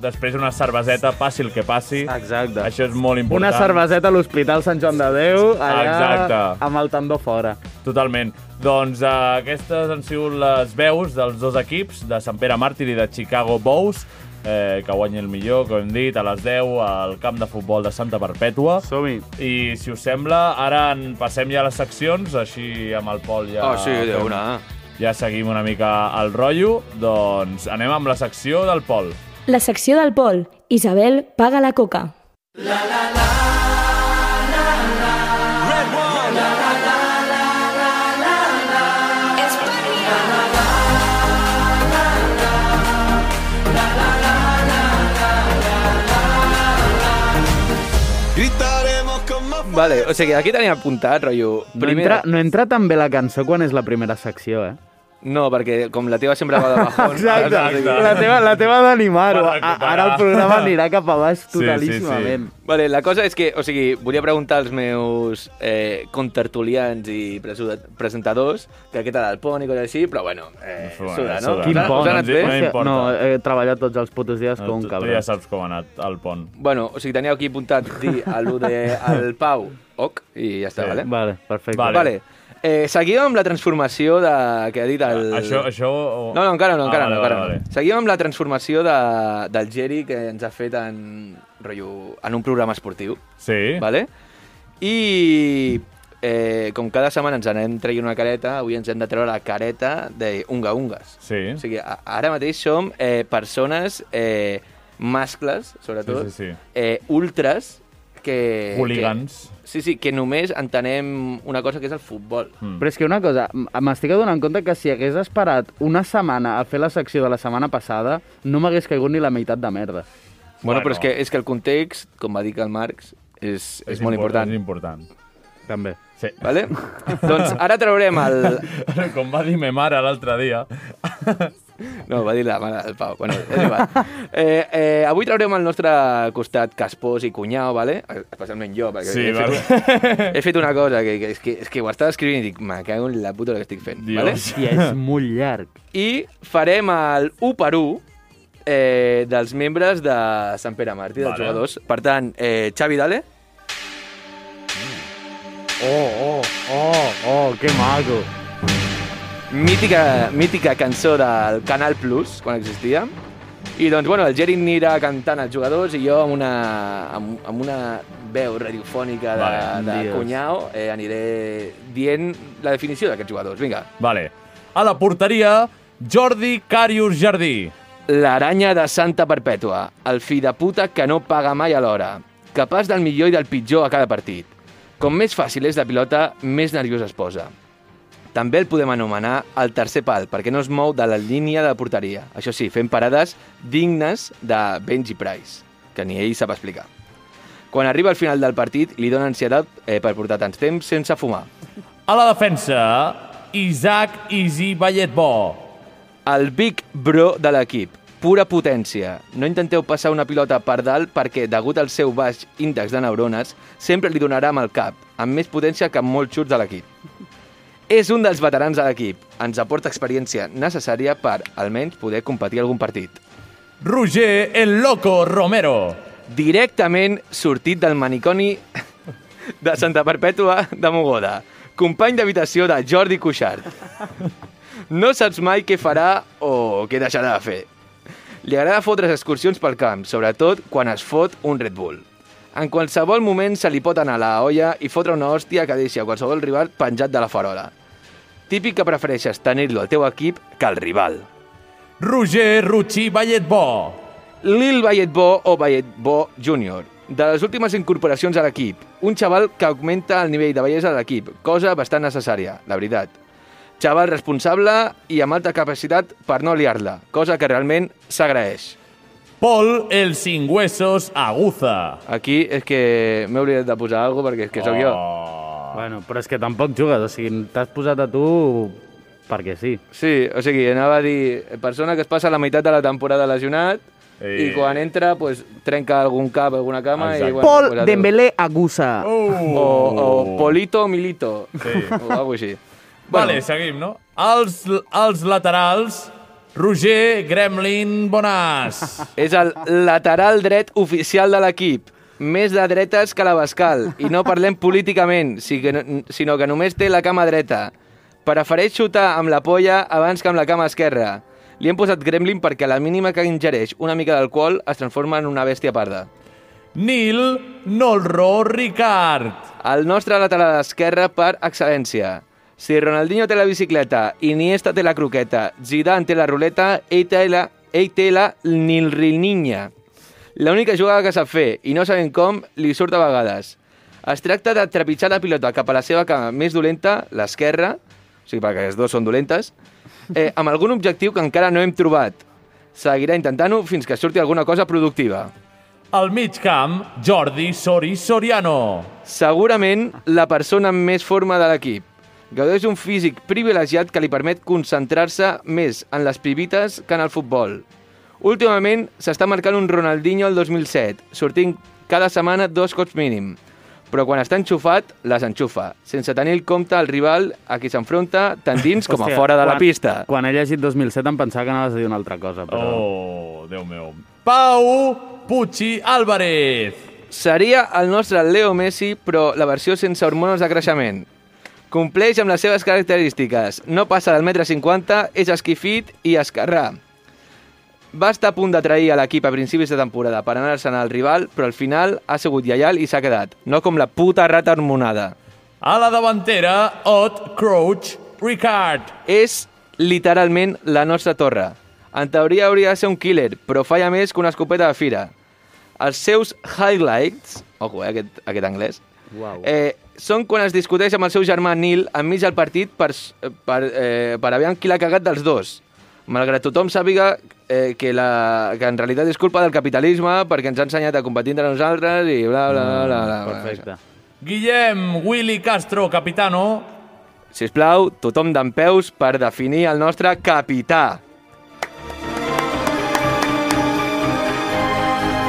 Speaker 2: després una cerveseta, passi el que passi.
Speaker 6: Exacte.
Speaker 2: Això és molt important.
Speaker 6: Una cerveseta a l'Hospital Sant Joan de Déu, allà
Speaker 2: Exacte.
Speaker 6: amb el tendó fora.
Speaker 2: Totalment. Doncs uh, aquestes han sigut les veus dels dos equips, de Sant Pere Màrtir i de Chicago Bows, eh, que guanyi el millor, com hem dit, a les 10 al camp de futbol de Santa Perpètua.
Speaker 6: Som-hi.
Speaker 2: I, si us sembla, ara en passem ja a les seccions, així amb el Pol ja...
Speaker 7: Oh, sí, de
Speaker 2: fem-
Speaker 7: una.
Speaker 2: Ja seguim una mica el rotllo. Doncs anem amb la secció del Pol.
Speaker 5: La secció del Pol. Isabel paga la coca.
Speaker 10: Gritaremos
Speaker 7: Vale, o sigui, aquí tenia apuntat, rotllo...
Speaker 6: No entra, no entra tan bé la cançó quan és la primera secció, eh?
Speaker 7: No, perquè com la teva sempre va de bajón...
Speaker 6: Exacte,
Speaker 7: Exacte.
Speaker 6: la teva, la teva d'animar-ho.
Speaker 2: Per
Speaker 6: A-
Speaker 2: recuperar.
Speaker 6: Ara el programa anirà cap a baix
Speaker 2: sí,
Speaker 6: totalíssimament.
Speaker 7: Vale, la cosa és que, o sigui, volia preguntar als meus eh, contertulians i presentadors que què tal el pont i coses així, però bueno, eh,
Speaker 2: Bueno,
Speaker 7: suda, no?
Speaker 2: suda.
Speaker 6: Quin pont?
Speaker 7: us
Speaker 2: no importa.
Speaker 6: no, he treballat tots els putos dies com un
Speaker 2: tu, tu ja saps com ha anat el pont.
Speaker 7: Bueno, o sigui, teníeu aquí apuntat dir a lo de al Pau, ok, i ja està,
Speaker 2: Sí.
Speaker 7: vale?
Speaker 6: Vale, perfecte.
Speaker 2: Vale.
Speaker 7: Vale. Eh, seguim amb la transformació de... que ha dit el...
Speaker 2: Això, això... o-
Speaker 7: No, no, encara no,
Speaker 2: Ah,
Speaker 7: encara
Speaker 2: vale,
Speaker 7: no, encara
Speaker 2: vale,
Speaker 7: no.
Speaker 2: vale.
Speaker 7: Seguim amb la transformació de, del Geri que ens ha fet en, rotllo, en un programa esportiu,
Speaker 2: Sí.
Speaker 7: vale? I eh, com cada setmana ens anem traient una careta, avui ens hem de treure la careta d'unga-ungues.
Speaker 2: Sí.
Speaker 7: O sigui, ara mateix som eh, persones eh, mascles, sobretot,
Speaker 2: Sí, sí, sí.
Speaker 7: Eh, ultras, que...
Speaker 2: Hooligans.
Speaker 7: Que, sí, sí, que només entenem una cosa que és el futbol.
Speaker 2: Mm.
Speaker 6: Però és que una cosa, m'estic adonant compte que si hagués esperat una setmana a fer la secció de la setmana passada, no m'hagués caigut ni la meitat de merda.
Speaker 7: Bueno,
Speaker 2: Bueno.
Speaker 7: però és que, és que el context, com va dir el Marx, és, és, molt
Speaker 2: impor-
Speaker 7: important.
Speaker 2: És important.
Speaker 6: També.
Speaker 2: Sí.
Speaker 7: Vale? doncs ara traurem el... <laughs>
Speaker 2: Com va dir me mare l'altre dia. <laughs>
Speaker 7: No, va dir la mare del Pau. Bueno, és igual. Eh, eh, avui traurem el nostre costat caspós i cunyau, vale? especialment jo, perquè
Speaker 2: Sí,
Speaker 7: he,
Speaker 2: vale.
Speaker 7: fet, he fet una cosa que, que, és, que, és que ho estava escrivint i dic, me cago en la puta que estic fent.
Speaker 2: Dios.
Speaker 7: Vale?
Speaker 6: Hòstia, és molt llarg.
Speaker 7: I farem el 1 per 1 eh, dels membres de Sant Pere Martí, dels
Speaker 2: Vale.
Speaker 7: jugadors. Per tant, eh, Xavi, dale.
Speaker 6: Oh, oh, oh, oh, que maco.
Speaker 7: Mítica, mítica cançó del Canal Plus, quan existia. I doncs, bueno, el Geri anirà cantant els jugadors i jo amb una, amb, amb una veu radiofònica de,
Speaker 2: Vale,
Speaker 7: de cunyau eh, aniré dient la definició d'aquests jugadors. Vinga.
Speaker 2: Vale. A la porteria, Jordi Càrius Jardí.
Speaker 7: L'aranya de Santa Perpètua, el fill de puta que no paga mai a l'hora, capaç del millor i del pitjor a cada partit. Com més fàcil és la pilota, més nerviós es posa. També el podem anomenar el tercer pal, perquè no es mou de la línia de porteria. Això sí, fent parades dignes de Benji Price, que ni ell sap explicar. Quan arriba al final del partit, li dona ansietat eh, per portar tants temps sense fumar.
Speaker 2: A la defensa, Isaac Easy Balletbó.
Speaker 7: El big bro de l'equip. Pura potència. No intenteu passar una pilota per dalt perquè, degut al seu baix índex de neurones, sempre li donarà amb el cap, amb més potència que molts xuts de l'equip. És un dels veterans de l'equip. Ens aporta experiència necessària per, almenys, poder competir algun partit.
Speaker 2: Roger El Loco Romero.
Speaker 7: Directament sortit del maniconi de Santa Perpètua de Mogoda. Company d'habitació de Jordi Cuixart. No saps mai què farà o què deixarà de fer. Li agrada fotre's excursions pel camp, sobretot quan es fot un Red Bull. En qualsevol moment se li pot anar a la olla i fotre una hòstia que deixi a qualsevol rival penjat de la farola. Típic que prefereixes tenir-lo al teu equip que al rival.
Speaker 2: Roger Rucci Balletbó.
Speaker 7: Lil Balletbó o Balletbó Júnior. De les últimes incorporacions a l'equip, un xaval que augmenta el nivell de bellesa de l'equip, cosa bastant necessària, la veritat. Xaval responsable i amb alta capacitat per no liar-la, cosa que realment s'agraeix.
Speaker 2: Paul El Sin Huesos Aguza.
Speaker 7: Aquí és que m'he oblidat de posar alguna cosa perquè és que sóc jo.
Speaker 2: Oh.
Speaker 6: Bueno, però és que tampoc jugues, o sigui, t'has posat a tu perquè sí.
Speaker 7: Sí, o sigui, anava a dir, persona que es passa la meitat de la temporada lesionat
Speaker 2: Eh.
Speaker 7: i quan entra, pues, trenca algun cap, alguna cama
Speaker 2: Exacte.
Speaker 7: i... Bueno,
Speaker 6: Paul
Speaker 7: pues.
Speaker 6: Dembélé Agusa.
Speaker 2: Uh.
Speaker 7: O, o Polito Milito.
Speaker 2: Sí.
Speaker 7: O alguna així.
Speaker 2: Vale, seguim, no? Els, els laterals, Roger Gremlin Bonàs. <laughs>
Speaker 7: És el lateral dret oficial de l'equip. Més de dretes que la Bascal. I no parlem políticament, si que no- sinó que només té la cama dreta. Prefereix xutar amb la polla abans que amb la cama esquerra. Li hem posat Gremlin perquè a la mínima que ingereix una mica d'alcohol es transforma en una bèstia parda.
Speaker 2: Nil Nolro Ricard.
Speaker 7: El nostre lateral esquerre per excel·lència. Si Ronaldinho té la bicicleta, Iniesta té la croqueta, Zidane té la ruleta, ell té la, ell té la nilrininha. L'única jugada que sap fer, i no sabem com, li surt a vegades. Es tracta de trepitjar la pilota cap a la seva cama més dolenta, l'esquerra, o sigui, perquè les dues són dolentes, eh, amb algun objectiu que encara no hem trobat. Seguirà intentant-ho fins que surti alguna cosa productiva.
Speaker 2: Al mig camp, Jordi Sori Soriano.
Speaker 7: Segurament la persona amb més forma de l'equip. Gaudeix un físic privilegiat que li permet concentrar-se més en les pibites que en el futbol. Últimament s'està marcant un Ronaldinho el 2007, sortint cada setmana dos cops mínim. Però quan està enxufat, les enxufa, sense tenir en compte el rival a qui s'enfronta tant dins com a
Speaker 6: Hòstia,
Speaker 7: fora de la
Speaker 6: quan-
Speaker 7: pista.
Speaker 6: Quan he llegit 2007 em pensava que anaves a dir una altra cosa, però...
Speaker 2: Oh, Déu meu. Pau Pucci Álvarez.
Speaker 7: Seria el nostre Leo Messi, però la versió sense hormones de creixement. Compleix amb les seves característiques. No passa del metre 50, és esquifit i esquerrà. Va estar a punt de trair a l'equip a principis de temporada per anar-se'n al rival, però al final ha sigut lleial i s'ha quedat. No com la puta rata hormonada.
Speaker 2: A la davantera, Ott Crouch Ricard.
Speaker 7: És literalment la nostra torre. En teoria hauria de ser un killer, però falla més que una escopeta de fira. Els seus highlights, ojo, eh, aquest, aquest anglès,
Speaker 6: Uau.
Speaker 7: eh, són quan es discuteix amb el seu germà Nil enmig del partit per, per, eh, per aviam qui l'ha cagat dels dos. Malgrat tothom sàpiga eh, que, la, que en realitat és culpa del capitalisme perquè ens ha ensenyat a competir entre nosaltres i bla, bla, bla, bla, bla.
Speaker 6: Perfecte.
Speaker 2: Guillem Willy Castro, capitano.
Speaker 7: Sisplau, tothom d'en peus per definir el nostre capità.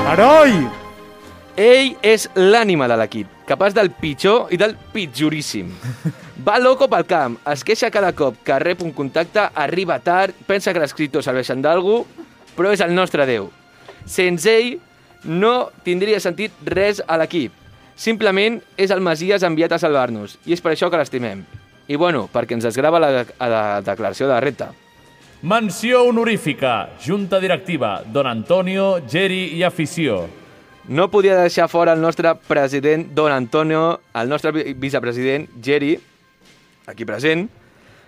Speaker 6: Heroi!
Speaker 7: Ell és l'ànima de l'equip, capaç del pitjor i del pitjoríssim. Va loco pel camp, es queixa cada cop que rep un contacte, arriba tard, pensa que l'escriptor serveixen d'algú, però és el nostre Déu. Sense ell, no tindria sentit res a l'equip. Simplement és el Masies enviat a salvar-nos, i és per això que l'estimem. I bueno, perquè ens desgrava la, a la declaració de reta.
Speaker 2: Menció honorífica, Junta Directiva, Don Antonio, Geri i afició.
Speaker 7: No podia deixar fora el nostre president Don Antonio, el nostre vi- vicepresident Geri, aquí present,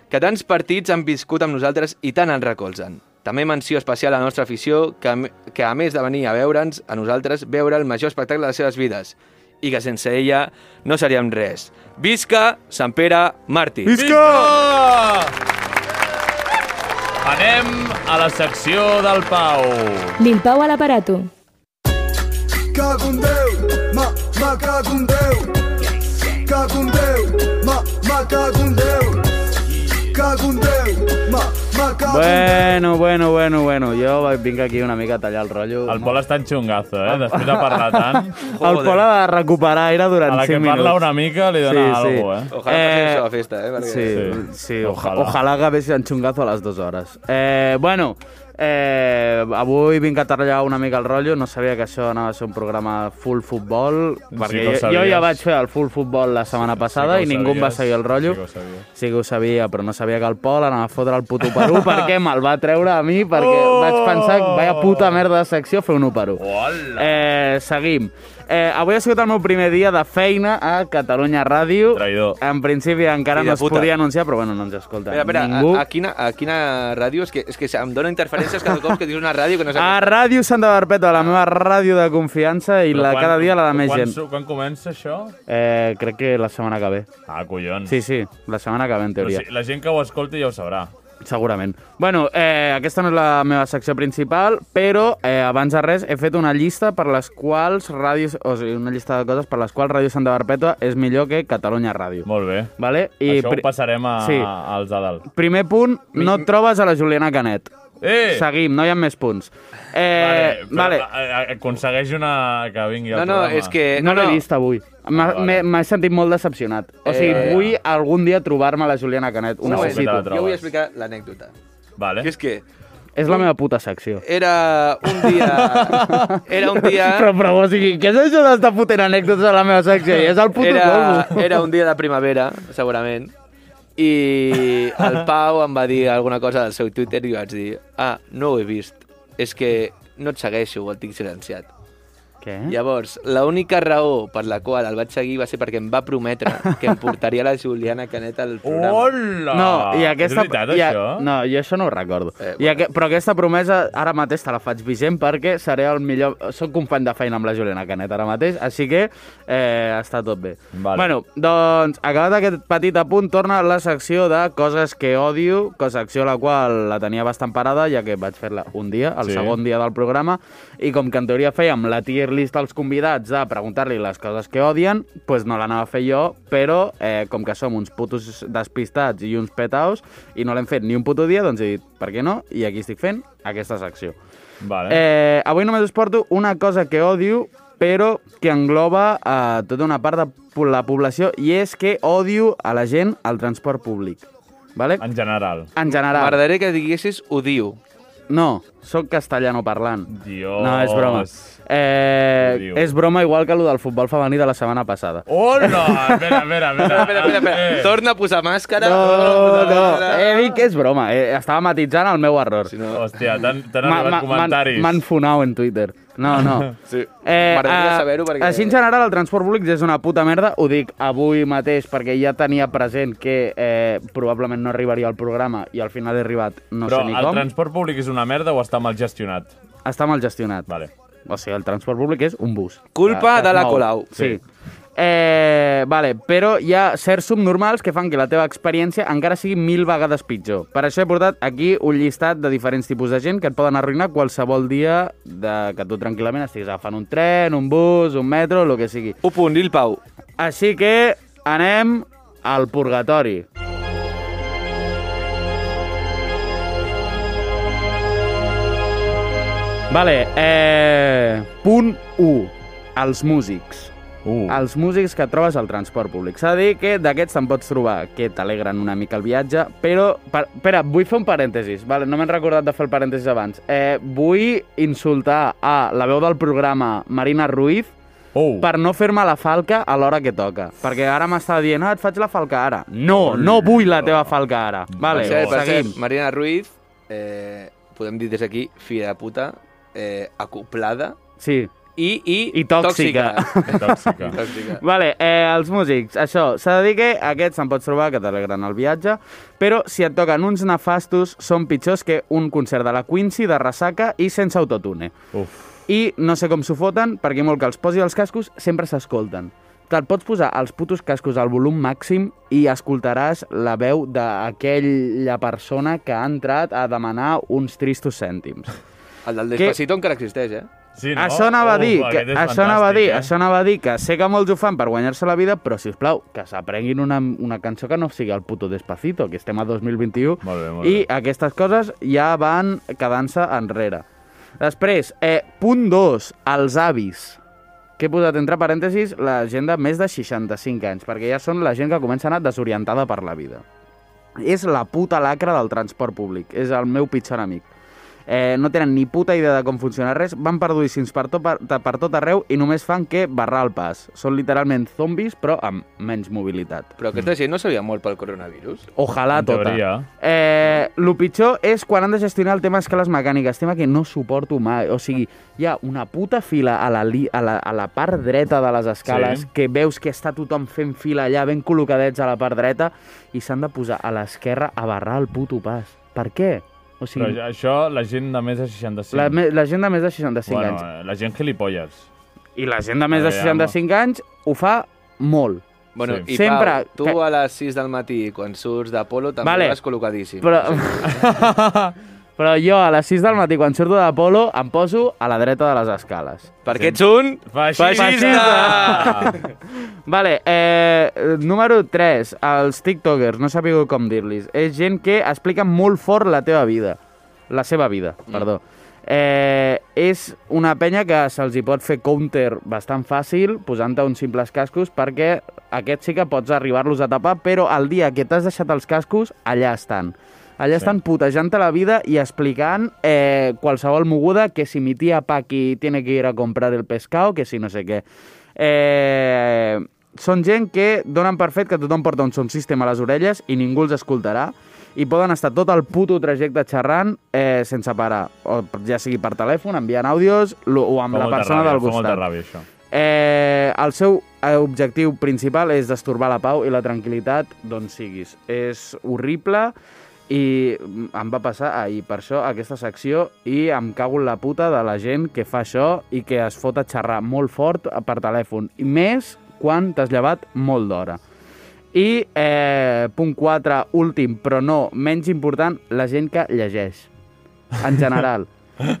Speaker 7: que tants partits han viscut amb nosaltres i tant ens recolzen. També menció especial a la nostra afició, que, que a més de venir a veure'ns, a nosaltres, veure el major espectacle de les seves vides, i que sense ella no seríem res. Visca Sant Pere Màrtir!
Speaker 2: Visca! Anem a la secció del Pau.
Speaker 5: Lil Pau a l'aparato.
Speaker 10: Ma, ma ma, ma ma, ma
Speaker 6: Bueno, bueno, bueno, bueno. Jo vinc aquí una mica a tallar el rotllo.
Speaker 2: El Pol està en xungazo, eh? Després de parlar tant. <laughs>
Speaker 6: El Pol ha de recuperar aire durant
Speaker 2: A la
Speaker 6: 5
Speaker 2: que
Speaker 6: minuts.
Speaker 2: parla una mica li dona algo, eh?
Speaker 7: Ojalà passi això a la festa, eh? Perquè...
Speaker 6: Sí,
Speaker 2: Sí.
Speaker 6: sí, ojalà.
Speaker 2: Ojalà.
Speaker 6: que hagués en xungazo a les dues hores. Eh, bueno, eh, avui vinc a tallar una mica el rotllo. No sabia que això anava a ser un programa full futbol, perquè
Speaker 2: ho
Speaker 6: jo, jo ja vaig fer el full futbol la setmana passada
Speaker 2: que ho
Speaker 6: i ningú em va seguir el rotllo.
Speaker 2: sí que.
Speaker 6: Sí que ho sabia, però no sabia que el Pol anava a fotre el puto Perú perquè <laughs> me'l va treure a mi, perquè
Speaker 2: Oh!
Speaker 6: vaig pensar que vaya puta merda de secció fer un 1 per 1.
Speaker 2: Hola!
Speaker 6: Eh, seguim. Eh, avui ha sigut el meu primer dia de feina a Catalunya Ràdio.
Speaker 2: Traïdor.
Speaker 6: En principi encara no es
Speaker 7: puta.
Speaker 6: podia anunciar, però bueno, no ens escolta
Speaker 7: Espera, espera,
Speaker 6: ningú.
Speaker 7: a, a, quina, a quina ràdio? És que, és que em dona interferències cada cop que dius una ràdio que no sé...
Speaker 6: A Ràdio Santa Barpeta, la meva ràdio de confiança i
Speaker 2: Però
Speaker 6: la
Speaker 2: quan-
Speaker 6: cada dia la de més
Speaker 2: quan,
Speaker 6: gent.
Speaker 2: Quan comença això?
Speaker 6: Eh, crec que la setmana que ve.
Speaker 2: Ah, collons.
Speaker 6: Sí, sí, la setmana que ve, en
Speaker 2: Però
Speaker 6: teoria.
Speaker 2: sí, la gent que ho escolti ja ho sabrà.
Speaker 6: Segurament. Bueno, eh, aquesta no és la meva secció principal, però eh, abans de res he fet una llista per les quals ràdios, o sigui, una llista de coses per les quals Ràdio Santa Barpètua és millor que Catalunya Ràdio.
Speaker 2: Molt bé.
Speaker 6: Vale?
Speaker 2: I Això ho passarem a,
Speaker 6: Sí.
Speaker 2: als de dalt.
Speaker 6: Primer punt, no et trobes a la Juliana Canet.
Speaker 2: Eh!
Speaker 6: Seguim, no hi ha més punts. Eh,
Speaker 2: però,
Speaker 6: vale.
Speaker 2: eh, Aconsegueix una... que vingui al
Speaker 7: No, no,
Speaker 2: programa.
Speaker 7: és que...
Speaker 6: No
Speaker 7: No,
Speaker 6: l'he
Speaker 7: no,
Speaker 6: vist avui. M'ha
Speaker 2: Ah, vale.
Speaker 6: m'he- m'he sentit molt decepcionat. O sigui,
Speaker 7: Eh,
Speaker 6: vull algun dia trobar-me la Juliana Canet. Ho necessito.
Speaker 7: jo vull explicar l'anècdota.
Speaker 2: Vale.
Speaker 7: Que és que
Speaker 6: És la meva puta secció.
Speaker 7: era un dia... <laughs> Era un dia...
Speaker 6: Però, però, o sigui, què és això d'estar fotent anècdotes a la meva secció? I és el puto
Speaker 7: Era,
Speaker 6: colmo.
Speaker 7: era un dia de primavera, segurament, i el Pau em va dir alguna cosa del seu Twitter i vaig dir ah, no ho he vist, és que no et segueixo, el tinc silenciat.
Speaker 6: Què?
Speaker 7: Llavors, l'única raó per la qual el vaig seguir va ser perquè em va prometre que em portaria la Juliana Canet al programa.
Speaker 2: Hola!
Speaker 6: No, i aquesta...
Speaker 2: És veritat,
Speaker 6: i,
Speaker 2: això?
Speaker 6: No, jo això no ho recordo.
Speaker 7: Eh,
Speaker 6: I aqu... Però aquesta promesa ara mateix te la faig vigent perquè seré el millor... Soc company de feina amb la Juliana Canet ara mateix, així que eh, està tot bé.
Speaker 2: Vale.
Speaker 6: Bueno, doncs, acabat aquest petit apunt, torna la secció de coses que odio, cosa secció la qual la tenia bastant parada, ja que vaig fer-la un dia, el
Speaker 2: Sí.
Speaker 6: segon dia del programa, i com que en teoria fèiem la tier llista als convidats de preguntar-li les coses que odien, pues no l'anava a fer jo, però eh, com que som uns putos despistats i uns petaos i no l'hem fet ni un puto dia, doncs he dit, per què no? I aquí estic fent aquesta secció.
Speaker 2: Vale.
Speaker 6: Eh, avui només us porto una cosa que odio, però que engloba eh, tota una part de la població, i és que odio a la gent al transport públic. Vale?
Speaker 2: En general.
Speaker 6: En general.
Speaker 7: M'agradaria que diguessis odio.
Speaker 6: No, sóc castellano parlant.
Speaker 2: Dios.
Speaker 6: No, és broma. Eh, és broma igual que el del futbol femení de la setmana passada.
Speaker 2: Hola! <laughs> Espera, espera, espera.
Speaker 7: Espera, espera, espera.
Speaker 2: Eh.
Speaker 7: Torna a posar màscara.
Speaker 6: No, no, he dit que és broma. Eh, estava matitzant el meu error.
Speaker 7: Si no...
Speaker 2: Hòstia, t'han arribat
Speaker 6: ma-
Speaker 2: comentaris.
Speaker 6: M'han funau en Twitter. No, no. <laughs>
Speaker 7: Sí.
Speaker 6: Eh,
Speaker 7: M'agradaria
Speaker 6: eh,
Speaker 7: saber-ho perquè...
Speaker 6: Així en general el transport públic és una puta merda, ho dic avui mateix perquè ja tenia present que eh, probablement no arribaria al programa i al final he arribat no
Speaker 2: Però
Speaker 6: sé ni
Speaker 2: el
Speaker 6: com.
Speaker 2: transport públic és una merda o està mal gestionat?
Speaker 6: Està mal gestionat.
Speaker 2: Vale.
Speaker 6: O sigui, el transport públic és un bus.
Speaker 7: Culpa
Speaker 6: Que- que
Speaker 7: de la
Speaker 6: mou.
Speaker 7: Colau.
Speaker 6: Sí. Eh, vale, però hi ha certs subnormals que fan que la teva experiència encara sigui mil vegades pitjor. Per això he portat aquí un llistat de diferents tipus de gent que et poden arruïnar qualsevol dia de que tu tranquil·lament estiguis agafant un tren, un bus, un metro, el que sigui.
Speaker 7: Un punt, Lil Pau.
Speaker 6: Així que anem al purgatori. Vale, eh, punt 1. Els músics.
Speaker 2: Uh.
Speaker 6: Els músics que trobes al transport públic. S'ha de dir que d'aquests te'n pots trobar que t'alegren una mica el viatge, però... Per, espera, vull fer un parèntesis. Vale, no m'he recordat de fer el parèntesis abans. Eh, vull insultar a la veu del programa Marina Ruiz
Speaker 2: Oh.
Speaker 6: per no fer-me la falca a l'hora que toca. Perquè ara m'està dient, ah, et faig la falca ara. No, no vull la teva falca ara. Vale,
Speaker 7: per cert, per
Speaker 6: seguim.
Speaker 7: cert, Marina Ruiz, eh, podem dir des d'aquí, filla de puta, eh, acoplada
Speaker 6: Sí.
Speaker 7: i, i,
Speaker 6: I <laughs> <laughs> tòxica.
Speaker 2: Tòxica.
Speaker 7: tòxica.
Speaker 6: Vale, eh, els músics, això, s'ha de dir que aquests te'n pots trobar que t'alegren el viatge, però si et toquen uns nefastos són pitjors que un concert de la Quincy, de ressaca i sense autotune.
Speaker 2: Uf.
Speaker 6: I no sé com s'ho foten, perquè molt que els posi els cascos sempre s'escolten. Te'l pots posar els putos cascos al volum màxim i escoltaràs la veu d'aquella persona que ha entrat a demanar uns tristos cèntims.
Speaker 7: El del
Speaker 6: Que-
Speaker 7: Despacito encara existeix, eh?
Speaker 2: Sí, no?
Speaker 6: Això anava a dir,
Speaker 2: Uf,
Speaker 6: que, això anava a dir,
Speaker 2: eh?
Speaker 6: això anava a dir que sé que molts ho fan per guanyar-se la vida, però si us plau, que s'aprenguin una, una cançó que no sigui el puto Despacito, que estem a 2021,
Speaker 2: Molt bé, molt
Speaker 6: i
Speaker 2: bé.
Speaker 6: aquestes coses ja van quedant-se enrere. Després, eh, punt 2, els avis que he posat entre parèntesis la gent de més de 65 anys, perquè ja són la gent que comença a anar desorientada per la vida. És la puta lacra del transport públic, és el meu pitjor enemic. Eh, no tenen ni puta idea de com funciona res, van perdudíssims per tot, per, per tot arreu i només fan que barrar el pas. Són literalment zombis, però amb menys mobilitat.
Speaker 7: Però aquesta gent no s'havia mort pel coronavirus.
Speaker 6: Ojalà
Speaker 2: En
Speaker 6: tota.
Speaker 2: teoria.
Speaker 6: Eh, el pitjor és quan han de gestionar el tema escales mecàniques, tema que no suporto mai. O sigui, hi ha una puta fila a la, li, a la, a la part dreta de les escales
Speaker 2: Sí.
Speaker 6: que veus que està tothom fent fila allà, ben col·locadets a la part dreta, i s'han de posar a l'esquerra a barrar el puto pas. Per què? O sigui,
Speaker 2: Però això, la gent de més de 65.
Speaker 6: la, me- la gent de més de 65
Speaker 2: bueno,
Speaker 6: anys.
Speaker 2: eh, la gent gilipolles.
Speaker 6: I la gent de més de
Speaker 2: Aviam.
Speaker 6: 65 anys ho fa molt.
Speaker 7: Bueno,
Speaker 2: Sí.
Speaker 7: i
Speaker 6: Sempre
Speaker 7: Pau, tu
Speaker 6: que-
Speaker 7: a les 6 del matí, quan surts d'Apolo, també
Speaker 6: Vale.
Speaker 7: vas col·locadíssim.
Speaker 6: Però, <laughs> <laughs> però jo a les 6 del matí, quan surto d'Apolo, em poso a la dreta de les escales.
Speaker 7: Perquè ets un feixista!
Speaker 6: Vale, eh, número 3, els tiktokers, no sabia com dir-los. És gent que explica molt fort la teva vida. La seva vida, perdó. Eh, és una penya que se'ls hi pot fer counter bastant fàcil posant-te uns simples cascos perquè aquests sí que pots arribar-los a tapar, però el dia que t'has deixat els cascos, allà estan. Allà
Speaker 2: Sí.
Speaker 6: estan putejant-te la vida i explicant eh, qualsevol moguda, que si mi tía Paqui tiene que ir a comprar el pescado, que si no sé què. Eh, són gent que donen per fet que tothom porta un son sistema a les orelles i ningú els escoltarà i poden estar tot el puto trajecte xerrant eh, sense parar, o ja sigui per telèfon, enviant àudios o amb la persona
Speaker 2: ràbia,
Speaker 6: del
Speaker 2: fa molta
Speaker 6: costat.
Speaker 2: ràbia, això.
Speaker 6: Eh, el seu eh, objectiu principal és destorbar la pau i la tranquil·litat d'on siguis. És horrible i em va passar ahir. Per això aquesta secció i em cago en la puta de la gent que fa això i que es fot a xerrar molt fort per telèfon. I més quan t'has llevat molt d'hora. I eh, punt 4, últim, però no menys important, la gent que llegeix. En general. <laughs>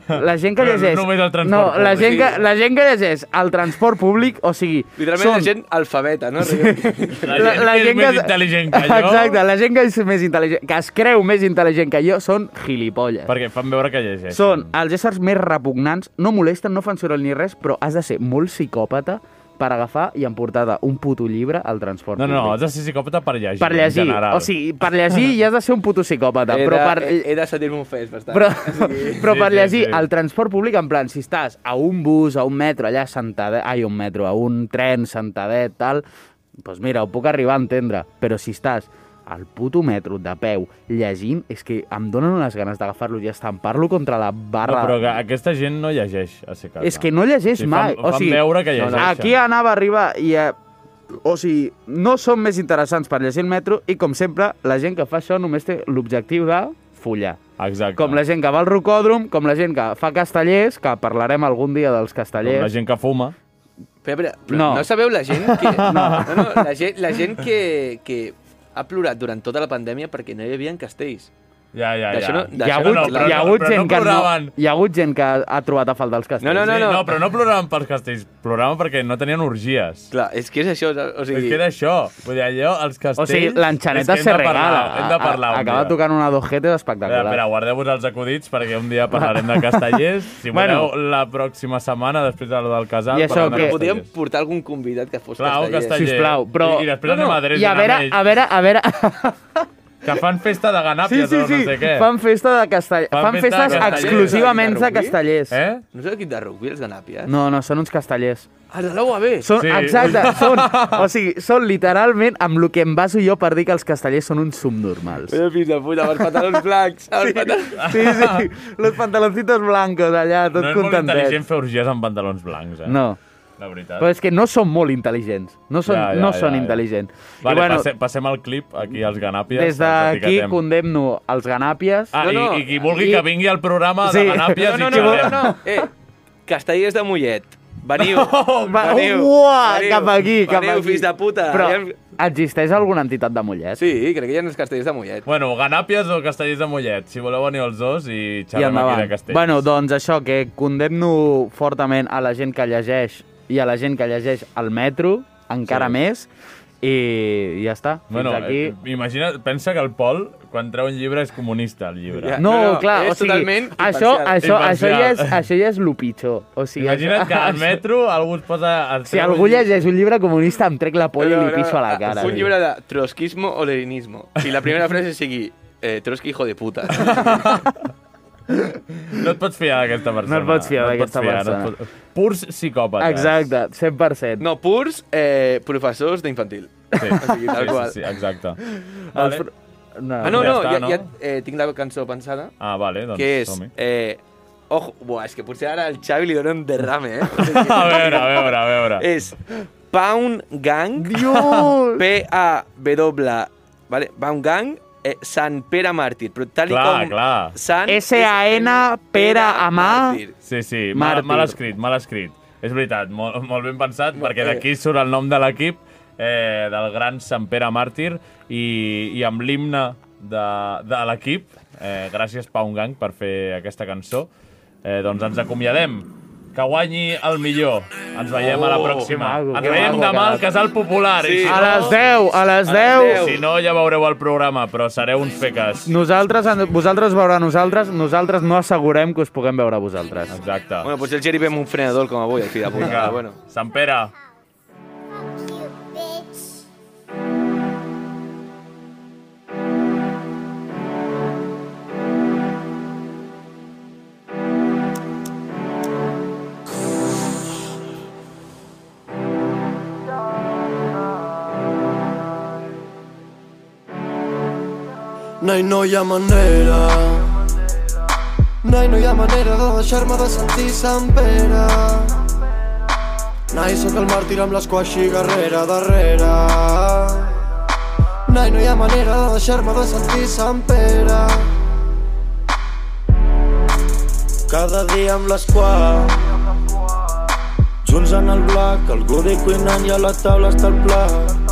Speaker 6: la gent que llegeix...
Speaker 2: només el transport
Speaker 6: no, la
Speaker 2: públic.
Speaker 6: gent, que, la gent que llegeix el transport públic, o sigui...
Speaker 7: Literalment la gent alfabeta, no? Sí.
Speaker 2: La gent que és més intel·ligent que jo...
Speaker 6: Exacte, la gent que és més intel·ligent, que es creu més intel·ligent que jo, són gilipolles.
Speaker 2: Perquè fan veure que llegeix.
Speaker 6: Són els éssers més repugnants, no molesten, no fan soroll ni res, però has de ser molt psicòpata per agafar i emportar un puto llibre al transport
Speaker 2: No, no,
Speaker 6: públic.
Speaker 2: has de ser psicòpata per llegir.
Speaker 6: Per llegir,
Speaker 2: en general.
Speaker 6: o sigui, per llegir ja has de ser un puto psicòpata,
Speaker 7: He,
Speaker 6: però
Speaker 7: de,
Speaker 6: per...
Speaker 7: he, he de sentir-me un fes, bastant.
Speaker 6: Però, <laughs> però
Speaker 2: Sí,
Speaker 6: per
Speaker 2: sí,
Speaker 6: llegir
Speaker 2: sí.
Speaker 6: al transport públic, en plan, si estàs a un bus, a un metro, allà sentadet, ai, un metro, a un tren sentadet, tal, doncs mira, ho puc arribar a entendre. Però si estàs al puto metro de peu llegint, és que em donen unes ganes d'agafar-lo i estampar-lo contra la
Speaker 2: No,
Speaker 6: barra.
Speaker 2: però que aquesta gent no llegeix a ser casa.
Speaker 6: És que no llegeix
Speaker 2: Sí,
Speaker 6: mai.
Speaker 2: Fan,
Speaker 6: o sigui,
Speaker 2: fan veure que llegeixen.
Speaker 6: Aquí anava a arribar i... Eh, o sigui, no són més interessants per llegir el metro i, com sempre, la gent que fa això només té l'objectiu de follar.
Speaker 2: Exacte.
Speaker 6: Com la gent que va al rocòdrom, com la gent que fa castellers, que parlarem algun dia dels
Speaker 2: Com
Speaker 6: castellers.
Speaker 2: la gent que fuma.
Speaker 7: Però, però, però
Speaker 6: No.
Speaker 7: no. no sabeu la gent que... <laughs> no. no, no la gent, la gent que, que ha plorat durant tota la pandèmia perquè no hi havia castells.
Speaker 2: Ja, ja, ja.
Speaker 7: No-
Speaker 6: Hi ha hagut,
Speaker 7: no,
Speaker 6: hi ha hagut
Speaker 2: però
Speaker 6: gent
Speaker 2: no
Speaker 6: que no, hi ha hagut gent que ha trobat a faltar els castells.
Speaker 7: No, no,
Speaker 2: sí, no, però no ploraven pels castells, ploraven perquè no tenien orgies.
Speaker 7: Clar, és que és això, o sigui...
Speaker 2: És que era això. Vull dir, allò, els castells...
Speaker 6: O sigui, l'enxaneta
Speaker 2: que
Speaker 6: se regala.
Speaker 2: Hem de parlar un
Speaker 6: Acaba
Speaker 2: dia.
Speaker 6: tocant una dojete
Speaker 2: Espera,
Speaker 6: espectacular.
Speaker 2: espera, guardeu-vos els acudits perquè un dia parlarem de castellers. <laughs> Si
Speaker 6: Bueno.
Speaker 2: voleu, la pròxima setmana, després de lo del casal,
Speaker 6: I això
Speaker 2: de
Speaker 6: què?
Speaker 7: Podríem portar algun convidat que fos
Speaker 2: Clar,
Speaker 7: casteller.
Speaker 2: casteller.
Speaker 6: Sisplau, però...
Speaker 2: I, i després anem a Dresden
Speaker 6: I a veure, a veure, a <laughs> veure...
Speaker 2: Que fan festa de
Speaker 6: Sí,
Speaker 2: ganàpies
Speaker 6: sí,
Speaker 2: o no
Speaker 6: sí,
Speaker 2: sé què.
Speaker 6: fan festa de castell...
Speaker 2: Fan
Speaker 6: Fan,
Speaker 2: festa de
Speaker 6: festes
Speaker 2: castellers.
Speaker 6: exclusivament de castellers.
Speaker 2: Eh?
Speaker 7: No és l'equip de rugby, els ganàpies?
Speaker 6: No, no, són uns castellers.
Speaker 7: Ah, de la UAB!
Speaker 6: Són,
Speaker 2: Sí.
Speaker 6: Exacte, <laughs> són, o sigui, són literalment amb el que em baso jo per dir que els castellers són uns subnormals.
Speaker 7: Fills de puta, amb els pantalons blancs. Els pantalons...
Speaker 6: Sí, sí, los pantaloncitos blancos allà, tot
Speaker 2: no és molt intel·ligent fer orgies amb pantalons blancs, eh?
Speaker 6: No,
Speaker 2: La veritat.
Speaker 6: però és que no són molt intel·ligents. No són,
Speaker 2: Ja, ja,
Speaker 6: no
Speaker 2: ja,
Speaker 6: són
Speaker 2: ja.
Speaker 6: intel·ligents.
Speaker 2: Vale,
Speaker 6: I bueno,
Speaker 2: passem, passem al clip aquí als ganàpies.
Speaker 6: des d'aquí condemno els ganàpies.
Speaker 2: Ah,
Speaker 7: No, no,
Speaker 2: i, i qui vulgui
Speaker 6: i-
Speaker 2: que vingui al programa
Speaker 6: Sí.
Speaker 2: de ganàpies
Speaker 7: No, no,
Speaker 2: i
Speaker 7: no, no,
Speaker 2: xerrem.
Speaker 7: no, no. <laughs> Eh, castellers de Mollet. Veniu, <laughs>
Speaker 6: Va,
Speaker 7: veniu.
Speaker 6: uah,
Speaker 7: veniu,
Speaker 6: cap aquí, cap
Speaker 7: veniu,
Speaker 6: aquí.
Speaker 7: fills de puta.
Speaker 6: Però
Speaker 7: Aviam-
Speaker 6: existeix alguna entitat de Mollet?
Speaker 7: Sí, crec que hi ha els castellers de Mollet.
Speaker 2: Bueno, ganàpies o castellers de Mollet. Si voleu venir els dos i
Speaker 6: I
Speaker 2: xerrem aquí
Speaker 6: endavant.
Speaker 2: de castells.
Speaker 6: Bueno, doncs això, que condemno fortament a la gent que llegeix i a la gent que llegeix al metro, encara
Speaker 2: Sí.
Speaker 6: més, i ja està. Fins
Speaker 2: Bueno,
Speaker 6: aquí...
Speaker 2: eh, imagina, pensa que el Pol, quan treu un llibre, és comunista, el llibre.
Speaker 7: Ja.
Speaker 6: No,
Speaker 7: No, no,
Speaker 6: clar,
Speaker 7: és
Speaker 6: o sigui,
Speaker 7: totalment
Speaker 6: això, això, això, ja és, això ja és lo pitjor. O sigui,
Speaker 2: Imagina't
Speaker 6: això,
Speaker 2: que al metro algú es posa...
Speaker 6: Si algú
Speaker 2: llibre-
Speaker 6: llegeix un llibre comunista, em trec la polla i li piso a la cara.
Speaker 7: Un llibre de trotskismo o leninismo. I la primera frase sigui eh, Trotsky hijo de puta. <laughs>
Speaker 2: No et pots fiar d'aquesta persona.
Speaker 6: No et pots fiar d'aquesta
Speaker 2: no et
Speaker 6: persona.
Speaker 2: pots- Purs psicòpates.
Speaker 6: Exacte, 100%.
Speaker 7: No, purs eh, professors d'infantil.
Speaker 2: Sí. <laughs>
Speaker 7: O sigui, tal
Speaker 2: sí,
Speaker 7: qual.
Speaker 2: sí, sí, exacte. Vale.
Speaker 6: pro- No,
Speaker 7: Ah, no,
Speaker 2: Ja
Speaker 7: no,
Speaker 2: està,
Speaker 7: ja,
Speaker 2: no?
Speaker 7: ja eh, tinc la cançó pensada,
Speaker 2: Ah, vale, doncs
Speaker 7: que és... Eh, ojo, buah, és que potser ara al Xavi li dona un derrame, eh? <laughs>
Speaker 2: A veure, a veure, a veure.
Speaker 7: és Pound Gang,
Speaker 6: Dios!
Speaker 7: P-A-W, vale? Pound Gang, eh, Sant Pere Màrtir, però tal i
Speaker 2: Clar,
Speaker 7: com...
Speaker 2: clar.
Speaker 7: Sant
Speaker 6: S-A-N, Pere a mà.
Speaker 7: Màrtir.
Speaker 2: Sí, sí, mal,
Speaker 6: Màrtir.
Speaker 2: mal escrit, mal escrit. És veritat, molt, molt ben pensat, perquè d'aquí surt el nom de l'equip, eh, del gran Sant Pere Màrtir, i, i amb l'himne de, de l'equip, eh, gràcies Pau Gang per fer aquesta cançó, eh, doncs ens acomiadem. Que guanyi el millor. Ens veiem a la
Speaker 7: Oh,
Speaker 2: pròxima.
Speaker 6: maco,
Speaker 2: Ens veiem
Speaker 6: maco
Speaker 2: demà al Casal Popular.
Speaker 7: Sí.
Speaker 2: I si
Speaker 6: A
Speaker 2: no,
Speaker 6: les 10, a les
Speaker 7: A les
Speaker 6: 10.
Speaker 7: 10.
Speaker 2: si no, ja veureu el programa, però sereu uns feques.
Speaker 6: Nosaltres, vosaltres veurà a nosaltres, nosaltres no assegurem que us puguem veure a vosaltres.
Speaker 2: Exacte.
Speaker 7: Bueno, potser el Geri ve amb un frenador com avui, el fill de puta. Bueno.
Speaker 2: Sant Pere.
Speaker 10: Noi, no hi ha manera Noi, no hi ha manera de deixar-me de sentir Sant Pere. Noi, sóc el màrtir amb l'esquaixi guerrera darrere. Noi, no hi ha manera de deixar-me de sentir Sant Pere. Cada dia amb l'esquà Junts en el blac, el godi cuinant i a la taula està el plat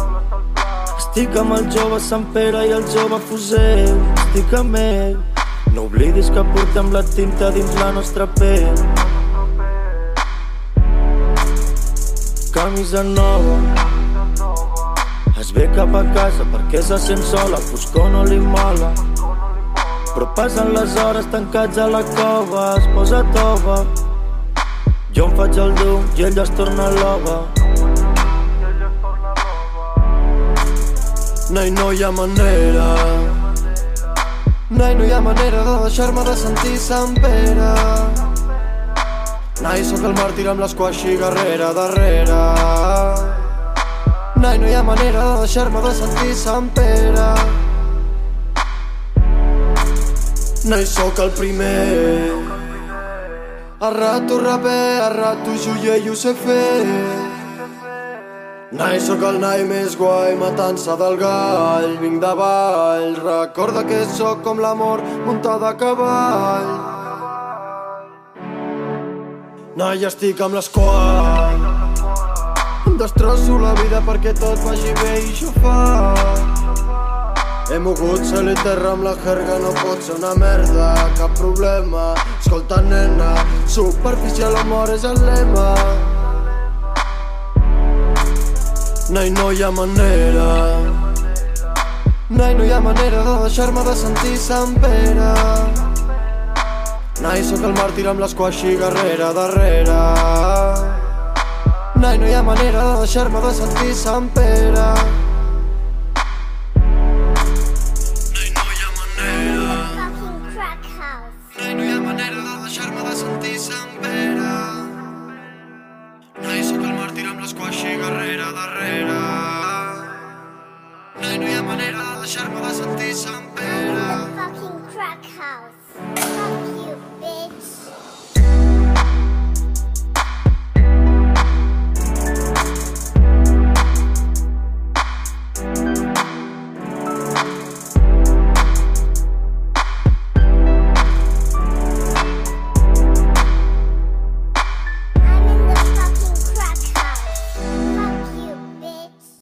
Speaker 10: Estic amb el jove Sant Pere i el jove Fusell Estic amb ell, No oblidis que portem la tinta dins la nostra pell. Camisa nova, es ve cap a casa perquè se sent sola, foscor no li mola. Però passen les hores tancats a la cova, es posa tova. Jo em faig el dur i ella es torna l'ova. Nei, no hi ha manera. Nei, no hi ha manera de deixar-me de sentir Sant Pere. Nai, sóc el màrtir amb l'esquaixi guerrera darrere Nai, no hi ha manera de deixar-me de sentir Sant Pere. Nai, sóc el primer. A rato raper, a rato joier i ho sé fer Nai, sóc el nai més guai, matança del gall, vinc de ball, recorda que sóc com l'amor muntada a cavall. Nai, estic amb l'esqual, em destrosso la vida perquè tot vagi bé i això fa. He mogut cel i terra amb la jerga, no pot ser una merda, cap problema. Escolta, nena, superficial amor és el lema. Nai, no hi ha manera. Nai, no hi ha manera de deixar-me de sentir Sant Pere. Nai, sóc el màrtir amb l'esquaixi guerrera darrere. Nai, no hi ha manera de deixar-me de sentir Sant Pere